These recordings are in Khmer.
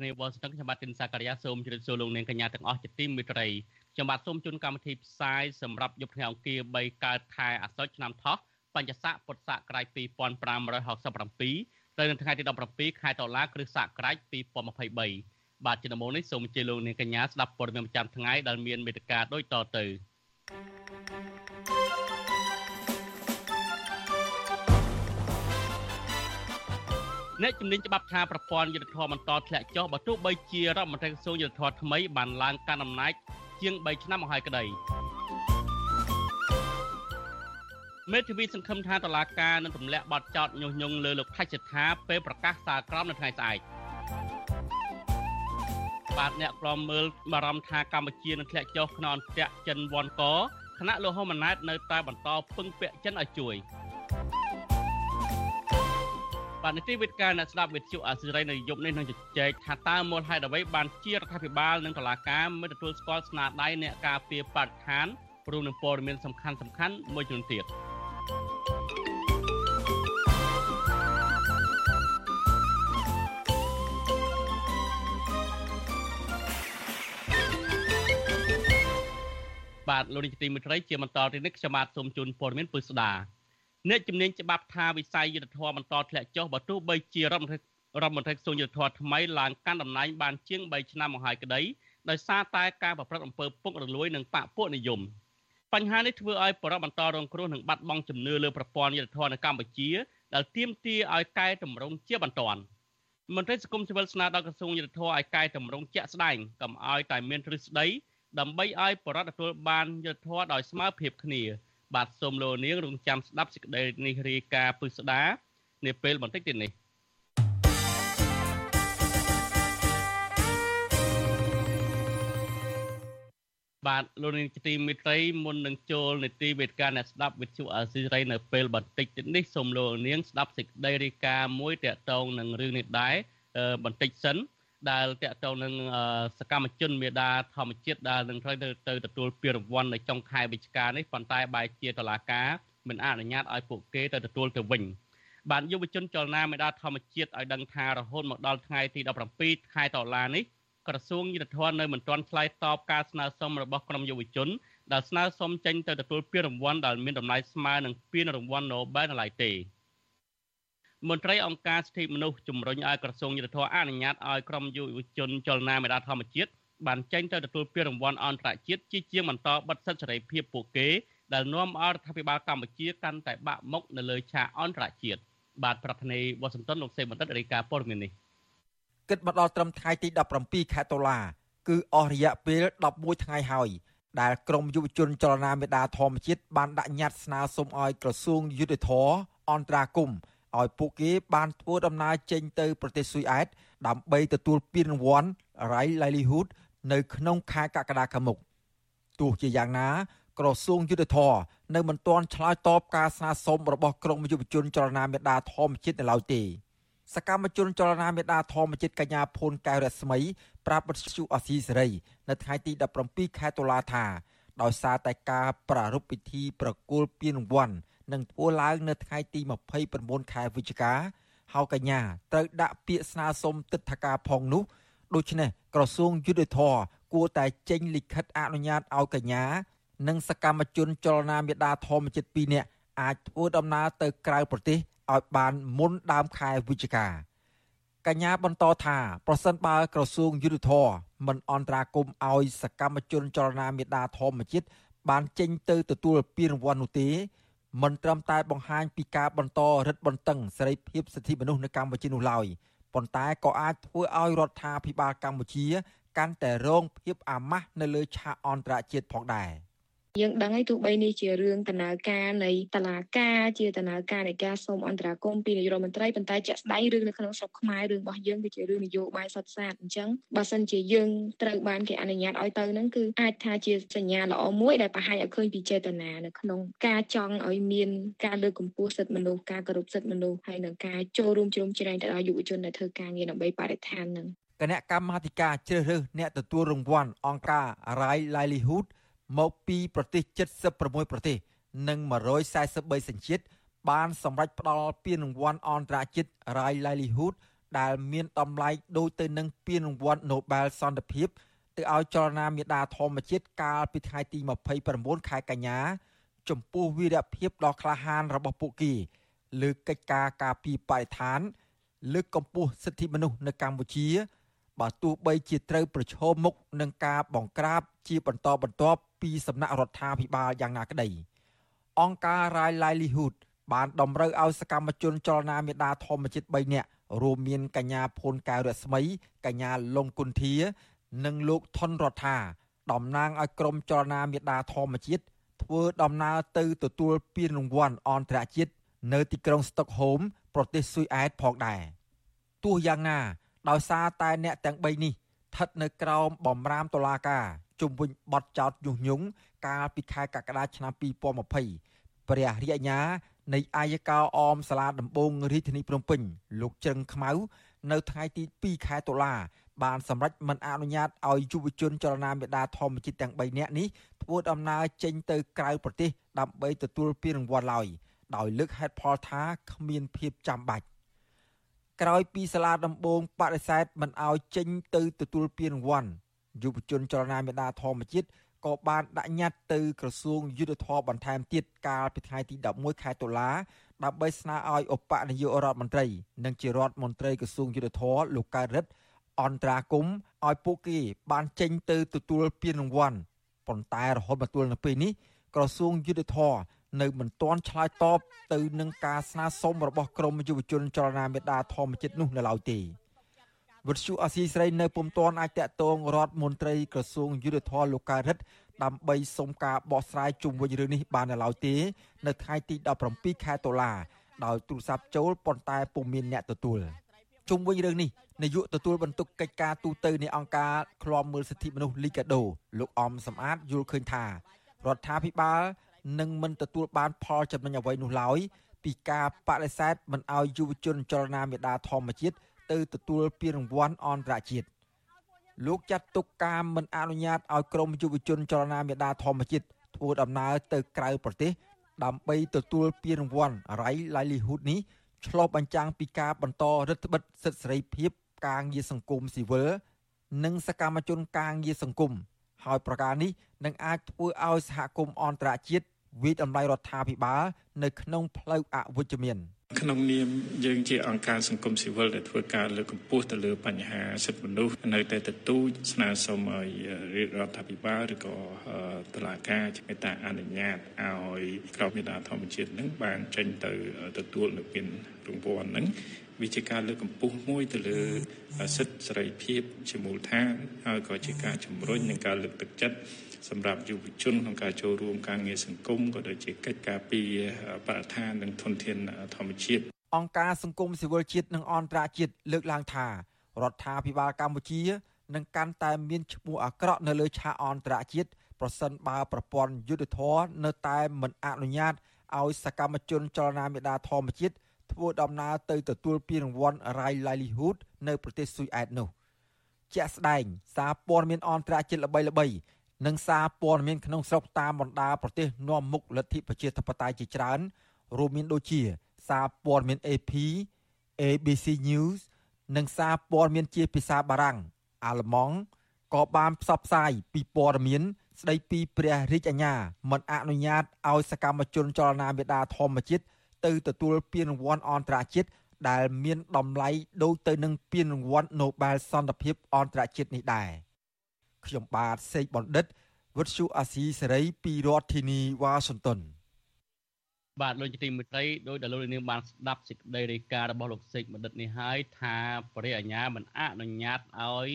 បាទប្រធានាធិបតីស្ទឹងខ្ញុំបាទទីនសាករិយាសូមជម្រាបសួរលោកនាងកញ្ញាទាំងអស់ជាទីមេត្រីខ្ញុំបាទសូមជូនកម្មវិធីផ្សាយសម្រាប់យប់ថ្ងៃអង្គារ3កើតខែអាសត់ឆ្នាំថោះបញ្ញស័កពុទ្ធសករាជ2567ទៅនៅថ្ងៃទី17ខែតុលាគ្រិស្តសករាជ2023បាទជាដំបូងនេះសូមអញ្ជើញលោកនាងកញ្ញាស្ដាប់ព័ត៌មានប្រចាំថ្ងៃដែលមានមេត្តាដូចតទៅ អ្នកជំនាញច្បាប់ថាប្រព័ន្ធយុត្តិធម៌បន្តធ្លាក់ចុះបើទោះបីជារដ្ឋមន្ត្រីក្រសួងយុត្តិធម៌ថ្មីបានឡើងកាន់អំណាចជាង3ឆ្នាំមកហើយក្តីមេធាវីសង្ឃឹមថាតឡាការនឹងទម្លាក់បទចោទញុះញង់លើលោកថៃសិដ្ឋាពេលប្រកាសសាលក្រមនៅថ្ងៃស្អែកបាទអ្នកក្លំមើលបារម្ភថាកម្ពុជានឹងធ្លាក់ចុះក្នុងអន្ទាក់ចិនវ៉ាន់កគណៈលោកហ៊ុនម៉ាណែតនៅតែបន្តពឹងពាក់ចិនឲ្យជួយ បាទនីតិវិទ្យាអ្នកស្ដាប់វិទ្យុអាស៊ីរីនៅយប់នេះនឹងជជែកថាតើមូលហេតុអ្វីបានជារដ្ឋាភិបាលនិងតុលាការមិនទទួលស្គាល់ស្នាដៃអ្នកការពារបរិស្ថានរួមនឹងព័ត៌មានសំខាន់សំខាន់មួយចំនួនទៀតបាទលោកនាយកទីមេត្រីជាបន្តទៅនេះខ្ញុំបាទសូមជូនព័ត៌មានពុស្ដា អ្នកជំនាញច្បាប់ថាវិស័យយុទ្ធធម៌បន្តធ្លាក់ចុះបើទោះបីជារដ្ឋមន្ត្រីរដ្ឋមន្ត្រីក្រសួងយុទ្ធធម៌ថ្មីឡើងកាន់តំណែងបានជាង3ឆ្នាំមកហើយក្តីដោយសារតែការប្រព្រឹត្តអំពើពុករលួយនិងបកពួកនិយមបញ្ហានេះធ្វើឲ្យបរិបបន្តរងគ្រោះនិងបាត់បង់ជំនឿលើប្រព័ន្ធយុទ្ធធម៌នៅកម្ពុជាដែលទាមទារឲ្យកែតម្រង់ជាបន្ទាន់មន្ត្រីសង្គមស៊ីវិលស្នើដល់ក្រសួងយុទ្ធធម៌ឲ្យកែតម្រង់ជាក់ស្ដែងកុំឲ្យតែមានទ្រឹស្ដីដើម្បីឲ្យបរិបទទទួលបានយុទ្ធធម៌ដោយស្មើភាពគ្នា បាទសូមលោកនាងរងចាំស្ដាប់សេចក្តីនេះរាយការណ៍ពឹស្ដានាពេលបន្តិចទៀតនេះបាទលោកនាងជាទីមេត្រីមុននឹងចូលនីតិវេទិកាអ្នកស្ដាប់វិទ្យុអាស៊ីសេរីនៅពេលបន្តិចទៀតនេះសូមលោកនាងស្ដាប់សេចក្តីរាយការណ៍មួយតាក់ទងនឹងរឿងនេះដែរបន្តិចសិន ដែលតកតងនឹងសកម្មជនមេដាធម្មជាតិដែលនឹងត្រូវទៅទទួលពានរង្វាន់នៅចុងខែវិច្ឆិកានេះប៉ុន្តែបែរជាតឡាការមិនអនុញ្ញាតឲ្យពួកគេទៅទទួលទៅវិញបានយុវជនចលនាមេដាធម្មជាតិឲ្យដឹងថារហូតមកដល់ថ្ងៃទី17ខែតុលានេះក្រសួងយុទ្ធភ័ណ្ឌនៅមិនទាន់ឆ្លើយតបការស្នើសុំរបស់ក្រុមយុវជនដែលស្នើសុំចេញទៅទទួលពានរង្វាន់ដែលមានតម្លៃស្មើនឹងពានរង្វាន់ Nobel នៅឡើយទេ មន្ត្រីអង្គការសិទ្ធិមនុស្សជំរុញឲ្យក្រសួងយុទ្ធភ័ណ្ឌអនុញ្ញាតឲ្យក្រុមយុវជនចលនាមេដាធម្មជាតិបានចេញទៅទទួលពានរង្វាន់អន្តរជាតិជាជាងបន្តបិទសិទ្ធិសេរីភាពពួកគេដែលនាំឲ្យរដ្ឋាភិបាលកម្ពុជាកាន់តែបាក់មុខនៅលើឆាកអន្តរជាតិបាទប្រធានាធិបតីវ៉ាស៊ីនតោនលោកសេបណ្ឌិតរាយការណ៍ព័ត៌មាននេះគិតមកដល់ត្រឹមថ្ងៃទី17ខែតុលាគឺអស់រយៈពេល11ថ្ងៃហើយដែលក្រមយុវជនចលនាមេដាធម្មជាតិបានដាក់ញត្តិស្នើសុំឲ្យក្រសួងយុទ្ធភ័ពអន្តរាគមន៍ ឲ្យពួកគេបានធ្វើដំណើរចេញទៅប្រទេសស៊ុយអែតដើម្បីទទួលពានរង្វាន់ Rai Livelihood នៅក្នុងខែកក្កដាខាងមុខទោះជាយ៉ាងណាក្រសួងយុទ្ធភ័ពនៅមិនទាន់ឆ្លើយតបការស្នើសុំរបស់ក្រមយុវជនចលនាមេដាធម្មជាតិនៅឡើយទេសកម្មជនចលនាមេដាធម្មជាតិកញ្ញាភូនកែវរស្មីប្រាប់បទសុអសីសេរី នៅថ្ងៃទី17ខែតុលាថាដោយសារតែការប្រារព្ធពិធីប្រគល់ពានរង្វាន់ នឹងធ្វើឡើងនៅថ្ងៃទី29ខែវិច្ឆិកាហើយកញ្ញាត្រូវដាក់ពាក្យស្នើសុំទិដ្ឋាការផងនោះដូច្នេះក្រសួងយុទ្ធភ័ពគួរតែចេញលិខិតអនុញ្ញាតឲ្យកញ្ញា និងសកម្មជនចលនាមេដាធម្មជាតិ2នាក់អាចធ្វើដំណើរទៅក្រៅប្រទេសឲ្យបានមុនដើមខែវិច្ឆិកាកញ្ញាបន្តថាប្រសិនបើក្រសួងយុទ្ធភ័ពមិនអន្តរាគមឲ្យសកម្មជនចលនាមេដាធម្មជាតិបានចេញទៅទទួលពានរង្វាន់នោះទេ មិនត្រឹមតែបង្ហាញពីការបន្តរឹតបន្តឹងសេរីភាពសិទ្ធិមនុស្សនៅកម្ពុជានោះឡើយប៉ុន្តែក៏អាចធ្វើឲ្យរដ្ឋាភិបាលកម្ពុជា កាន់តែរងភាពអាម៉ាស់នៅលើឆាកអន្តរជាតិផងដែរ យើងដឹងហើយទោះបីនេះជារឿងដំណើរការនៃតឡាការជាដំណើរការនៃការសូមអន្តរាគមន៍ពីនាយករដ្ឋមន្ត្រីប៉ុន្តែជាក់ស្ដែងរឿងនៅក្នុងស្រុកខ្មែររឿងរបស់យើងគឺជារឿងនយោបាយសុទ្ធសាធអញ្ចឹងបើសិនជាយើងត្រូវបានគេអនុញ្ញាតឲ្យទៅហ្នឹងគឺអាចថាជាសញ្ញាល្អមួយដែលបង្ហាញឲ្យឃើញពីចេតនានៅក្នុងការចង់ឲ្យមានការលើកកម្ពស់សិទ្ធិមនុស្សការគោរពសិទ្ធិមនុស្សហើយនឹងការចូលរួមជ្រោមជ្រែងទៅដល់យុវជនដែលធ្វើការងារដើម្បីបរិស្ថានហ្នឹងគណៈកម្មាធិការជ្រើសរើសអ្នកទទួលរង្វាន់អង្គការ Rai Livelihood មកពីប្រទេស76ប្រទេសនិង143សញ្ជាតិបានសម្រេចផ្ដល់ពានរង្វាន់អន្តរជាតិ Rai Livelihood ដែលមានតម្លៃដូចទៅនឹងពានរង្វាន់ Nobel សន្តិភាពទៅឲ្យចលនាមេដាធម្មជាតិកាលពីថ្ងៃទី29ខែកញ្ញាចំពោះវីរភាពដ៏ក្លាហានរបស់ពួកគេលើកិច្ចការការពារបរិស្ថាន លើកកម្ពស់សិទ្ធិមនុស្សនៅកម្ពុជាបើទោះបីជាត្រូវប្រឈមមុខនឹងការបង្ក្រាបជាបន្តបន្ទាប់ ពីសំណាក់រដ្ឋាភិបាលយ៉ាងណាក្តីអង្គការ Rai Livelihood បានតម្រូវឲ្យសកម្មជនចលនាមេដាធម្មជាតិ3នាក់រួមមានកញ្ញាភួនកែវរស្មី កញ្ញាលងគុន្ធា និងលោកថនរដ្ឋាតំណាងឲ្យក្រមចលនាមេដាធម្មជាតិធ្វើដំណើរទៅទទួលពានរង្វាន់អន្តរជាតិនៅទីក្រុងស្តុកហូម ប្រទេសស៊ុយអែតផងដែរទោះយ៉ាងណាដោយសារតែអ្នកទាំង3នេះស្ថិតនៅក្រោមបំរាមតុលាការ ជុំវិញបទចោទញុះញង់កាលពីខែកក្កដាឆ្នាំ2020ព្រះរាជអាជ្ញានៃអាយកាអមសាលាដំបងរាជធានីភ្នំពេញលោកជ្រឹងខ្មៅនៅថ្ងៃទី2ខែតុលាបានសម្រេចមិនអនុញ្ញាតឲ្យយុវជនចលនាមេដាធម្មជាតិទាំង3នាក់នេះធ្វើដំណើរចេញទៅក្រៅប្រទេសដើម្បីទទួលពានរង្វាន់ឡើយដោយលើកហេតុផលថាគ្មានភាពចាំបាច់ក្រោយពីសាលាដំបងបដិសេធមិនអោយចេញទៅទទួលពានរង្វាន់ យុវជនចលនាមេដាធម្មជាតិក៏បានដាក់ញត្តិទៅក្រសួងយុទ្ធភ័ពបន្ថែមទៀតកាលពីថ្ងៃទី11ខែតុលាដើម្បីស្នើឲ្យឧបនាយករដ្ឋមន្ត្រី និងជារដ្ឋមន្ត្រីក្រសួងយុទ្ធភ័ពលោកកើតរិទ្ធអន្តរាគមឲ្យពួកគេបានចេញទៅទទួលពានរង្វាន់ប៉ុន្តែរហូតមកទល់នៅពេលនេះក្រសួងយុទ្ធភ័ពនៅមិនទាន់ឆ្លើយតបទៅនឹងការស្នើសុំរបស់ក្រមយុវជនចលនាមេដាធម្មជាតិនោះនៅឡើយទេ វិទ្យុអស៊ីស្រីនៅពុំទាន់អាចតាក់ទងរដ្ឋមន្ត្រីក្រសួងយុទ្ធភ័ពលោកកើតរិទ្ធដើម្បីសុំការបកស្រាយជុំវិញរឿងនេះបាននៅឡើយទេ នៅថ្ងៃទី17ខែតុលាដោយទូរស័ព្ទចូលប៉ុន្តែពុំមានអ្នកទទួលជុំវិញរឿងនេះនាយកទទួលបន្ទុកកិច្ចការទូតនៃអង្គការឃ្លាំមើលសិទ្ធិមនុស្សលីកាដូលោកអំសំអាតយល់ឃើញថារដ្ឋាភិបាលនឹងមិនទទួលបានផលចំណេញអ្វីនោះឡើយពីការបដិសេធមិនឲ្យយុវជនចលនាមេដាធម្មជាតិ ទៅទទួលពានរង្វាន់អន្តរជាតិលោកចាត់ទុកការមិនអនុញ្ញាតឲ្យក្រមយុវជនចលនាមេដាធម្មជាតិធ្វើដំណើរទៅក្រៅប្រទេស ដើម្បីទទួលពានរង្វាន់ Rai Livelihood នេះឆ្លុះបញ្ចាំងពីការបន្តរដ្ឋបិទសិទ្ធិសេរីភាព ការងារសង្គមស៊ីវិលនិងសកម្មជនការងារសង្គមហើយប្រការនេះនឹងអាចធ្វើឲ្យសហគមន៍អន្តរជាតិ វិយតម្លៃរដ្ឋាភិបាលនៅក្នុងផ្លូវអវិជ្ជមានក្នុងនាមយើងជាអង្គការសង្គមស៊ីវិលដែលធ្វើការលើកកម្ពស់ទៅលើបញ្ហាសិទ្ធិមនុស្សនៅតែទទូចស្នើសុំឲ្យរាជរដ្ឋាភិបាលឬក៏តុលាការមេត្តាអនុញ្ញាតឲ្យក្រមមេដាធម្មជាតិនឹងបានចេញទៅទទួលនៅពានរង្វាន់នឹងវាជាការលើកកម្ពស់មួយទៅលើសិទ្ធិសេរីភាពជាមូលដ្ឋានហើយក៏ជាការជំរុញនិងការលើកទឹកចិត្ត សម្រាប់យុវជនក្នុងការចូលរួមការងារសង្គមក៏ដូចជាកិច្ចការពីបរិស្ថាននិងធនធានធម្មជាតិអង្គការសង្គមស៊ីវិលជាតិនិងអន្តរជាតិលើកឡើងថារដ្ឋាភិបាលកម្ពុជានឹងកាន់តែមានឈ្មោះអាក្រក់នៅលើឆាកអន្តរជាតិប្រសិនបើប្រព័ន្ធយុទ្ធធរនៅតែមិនអនុញ្ញាតឲ្យសកម្មជនចលនាមេដាធម្មជាតិធ្វើដំណើរទៅទទួលពានរង្វាន់ Rai Livelihood នៅប្រទេសស៊ុយអែតនោះជាក់ស្ដែងសារព័ត៌មានអន្តរជាតិល្បីៗ និងសារព័ត៌មានក្នុងស្រុកតាមបណ្ដាប្រទេសនាំមុខលទ្ធិប្រជាធិបតេយ្យជាច្រើនរួមមានដូចជាសារព័ត៌មាន AP ABC News និងសារព័ត៌មានជាភាសាបារាំងអាល្លឺម៉ង់ក៏បានផ្សព្វផ្សាយពីព័ត៌មានស្ដីពីព្រះរាជអាជ្ញាមិនអនុញ្ញាតឲ្យសកម្មជនចលនាមេដាធម្មជាតិទៅទទួលពានរង្វាន់អន្តរជាតិដែលមានតម្លៃដូចទៅនឹងពានរង្វាន់ Nobel សន្តិភាពអន្តរជាតិនេះដែរ ខ្ញុំបាទសេកបណ្ឌិតវុទ្ធុអាស៊ីសេរីពីរដ្ឋធានីវ៉ាស៊ីនតោនបាទលោកជាទីមេត្រីដោយដែលលោកនាងបានស្ដាប់សេចក្តីរាយការណ៍របស់លោកសេកបណ្ឌិតនេះហើយថាព្រះអាជ្ញាមិនអនុញ្ញាតឲ្យ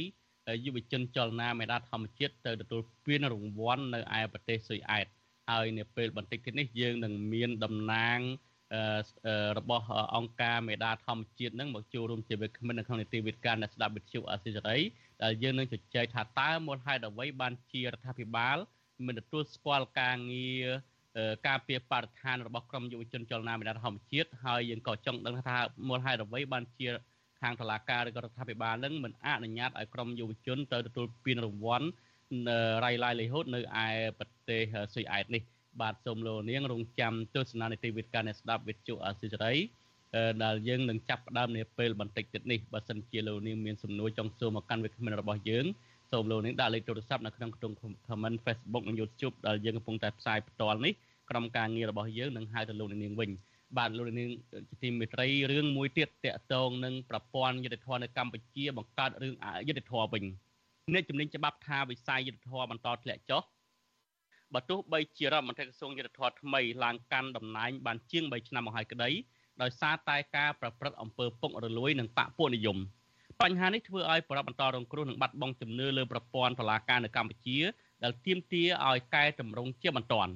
យុវជនចលនាមេដាធម្មជាតិទៅទទួលពានរង្វាន់នៅឯប្រទេសស៊ុយអែតហើយនៅពេលបន្តិចទៀតនេះយើងនឹងមានតំណាងរបស់អង្គការមេដាធម្មជាតិនឹងមកចូលរួមជាវិក្កាមនៅក្នុងនីតិវិទ្យាអ្នកស្ដាប់វិទ្យុអាស៊ីសេរី ដែលយើងនឹងជជែកថាតើមូលហេតុអ្វីបានជារដ្ឋាភិបាលមិនទទួលស្គាល់ការងារការពារបរិស្ថានរបស់ក្រមយុវជនចលនាមេដាធម្មជាតិហើយយើងក៏ចង់ដឹងថាមូលហេតុអ្វីបានជាខាងតុលាការឬក៏រដ្ឋាភិបាលនឹងមិនអនុញ្ញាតឲ្យក្រមយុវជនទៅទទួលពានរង្វាន់រៃឡាយលីហូតនៅឯប្រទេសស៊ុយអែតនេះបាទសូមលោកនាងរងចាំទស្សនានីតិវិទ្យាអ្នកស្ដាប់វិទ្យុអសិរ័យ ដែលយើងនឹងចាប់ផ្ដើមនាពេលបន្តិចទៀតនេះបើសិនជាលោកនាងមានសំណួរចង់សួរមកកាន់វិក្កាមរបស់យើងសូមលោកនាងដាក់លេខទូរស័ព្ទនៅក្នុងខ្ទង់ comment Facebook និង YouTube ដែលយើងកំពុងតែផ្សាយផ្ទាល់នេះក្រុមការងាររបស់យើងនឹងហៅទៅលោកនាងវិញបាទលោកនាងជាទីមេត្រីរឿងមួយទៀតតកតងនឹងប្រព័ន្ធយុតិធធម៌នៅកម្ពុជាបង្កើតរឿងអយុត្តិធម៌វិញអ្នកជំនាញច្បាប់ថាវិស័យយុតិធធម៌បន្តធ្លាក់ចុះបើទោះបីជារដ្ឋមន្ត្រីក្រសួងយុតិធធម៌ថ្មីឡើងកាន់តំណែងបានជាង3ឆ្នាំមកហើយក្តី ដោយសារតែការប្រព្រឹត្តអំពើពុករលួយនិងបកពួកនិយមបញ្ហានេះធ្វើឲ្យបរិបបន្តរងគ្រោះនិងបាត់បង់ជំនឿលើប្រព័ន្ធតុលាការនៅកម្ពុជា ដែលទាមទារឲ្យកែតម្រង់ជាបន្ទាន់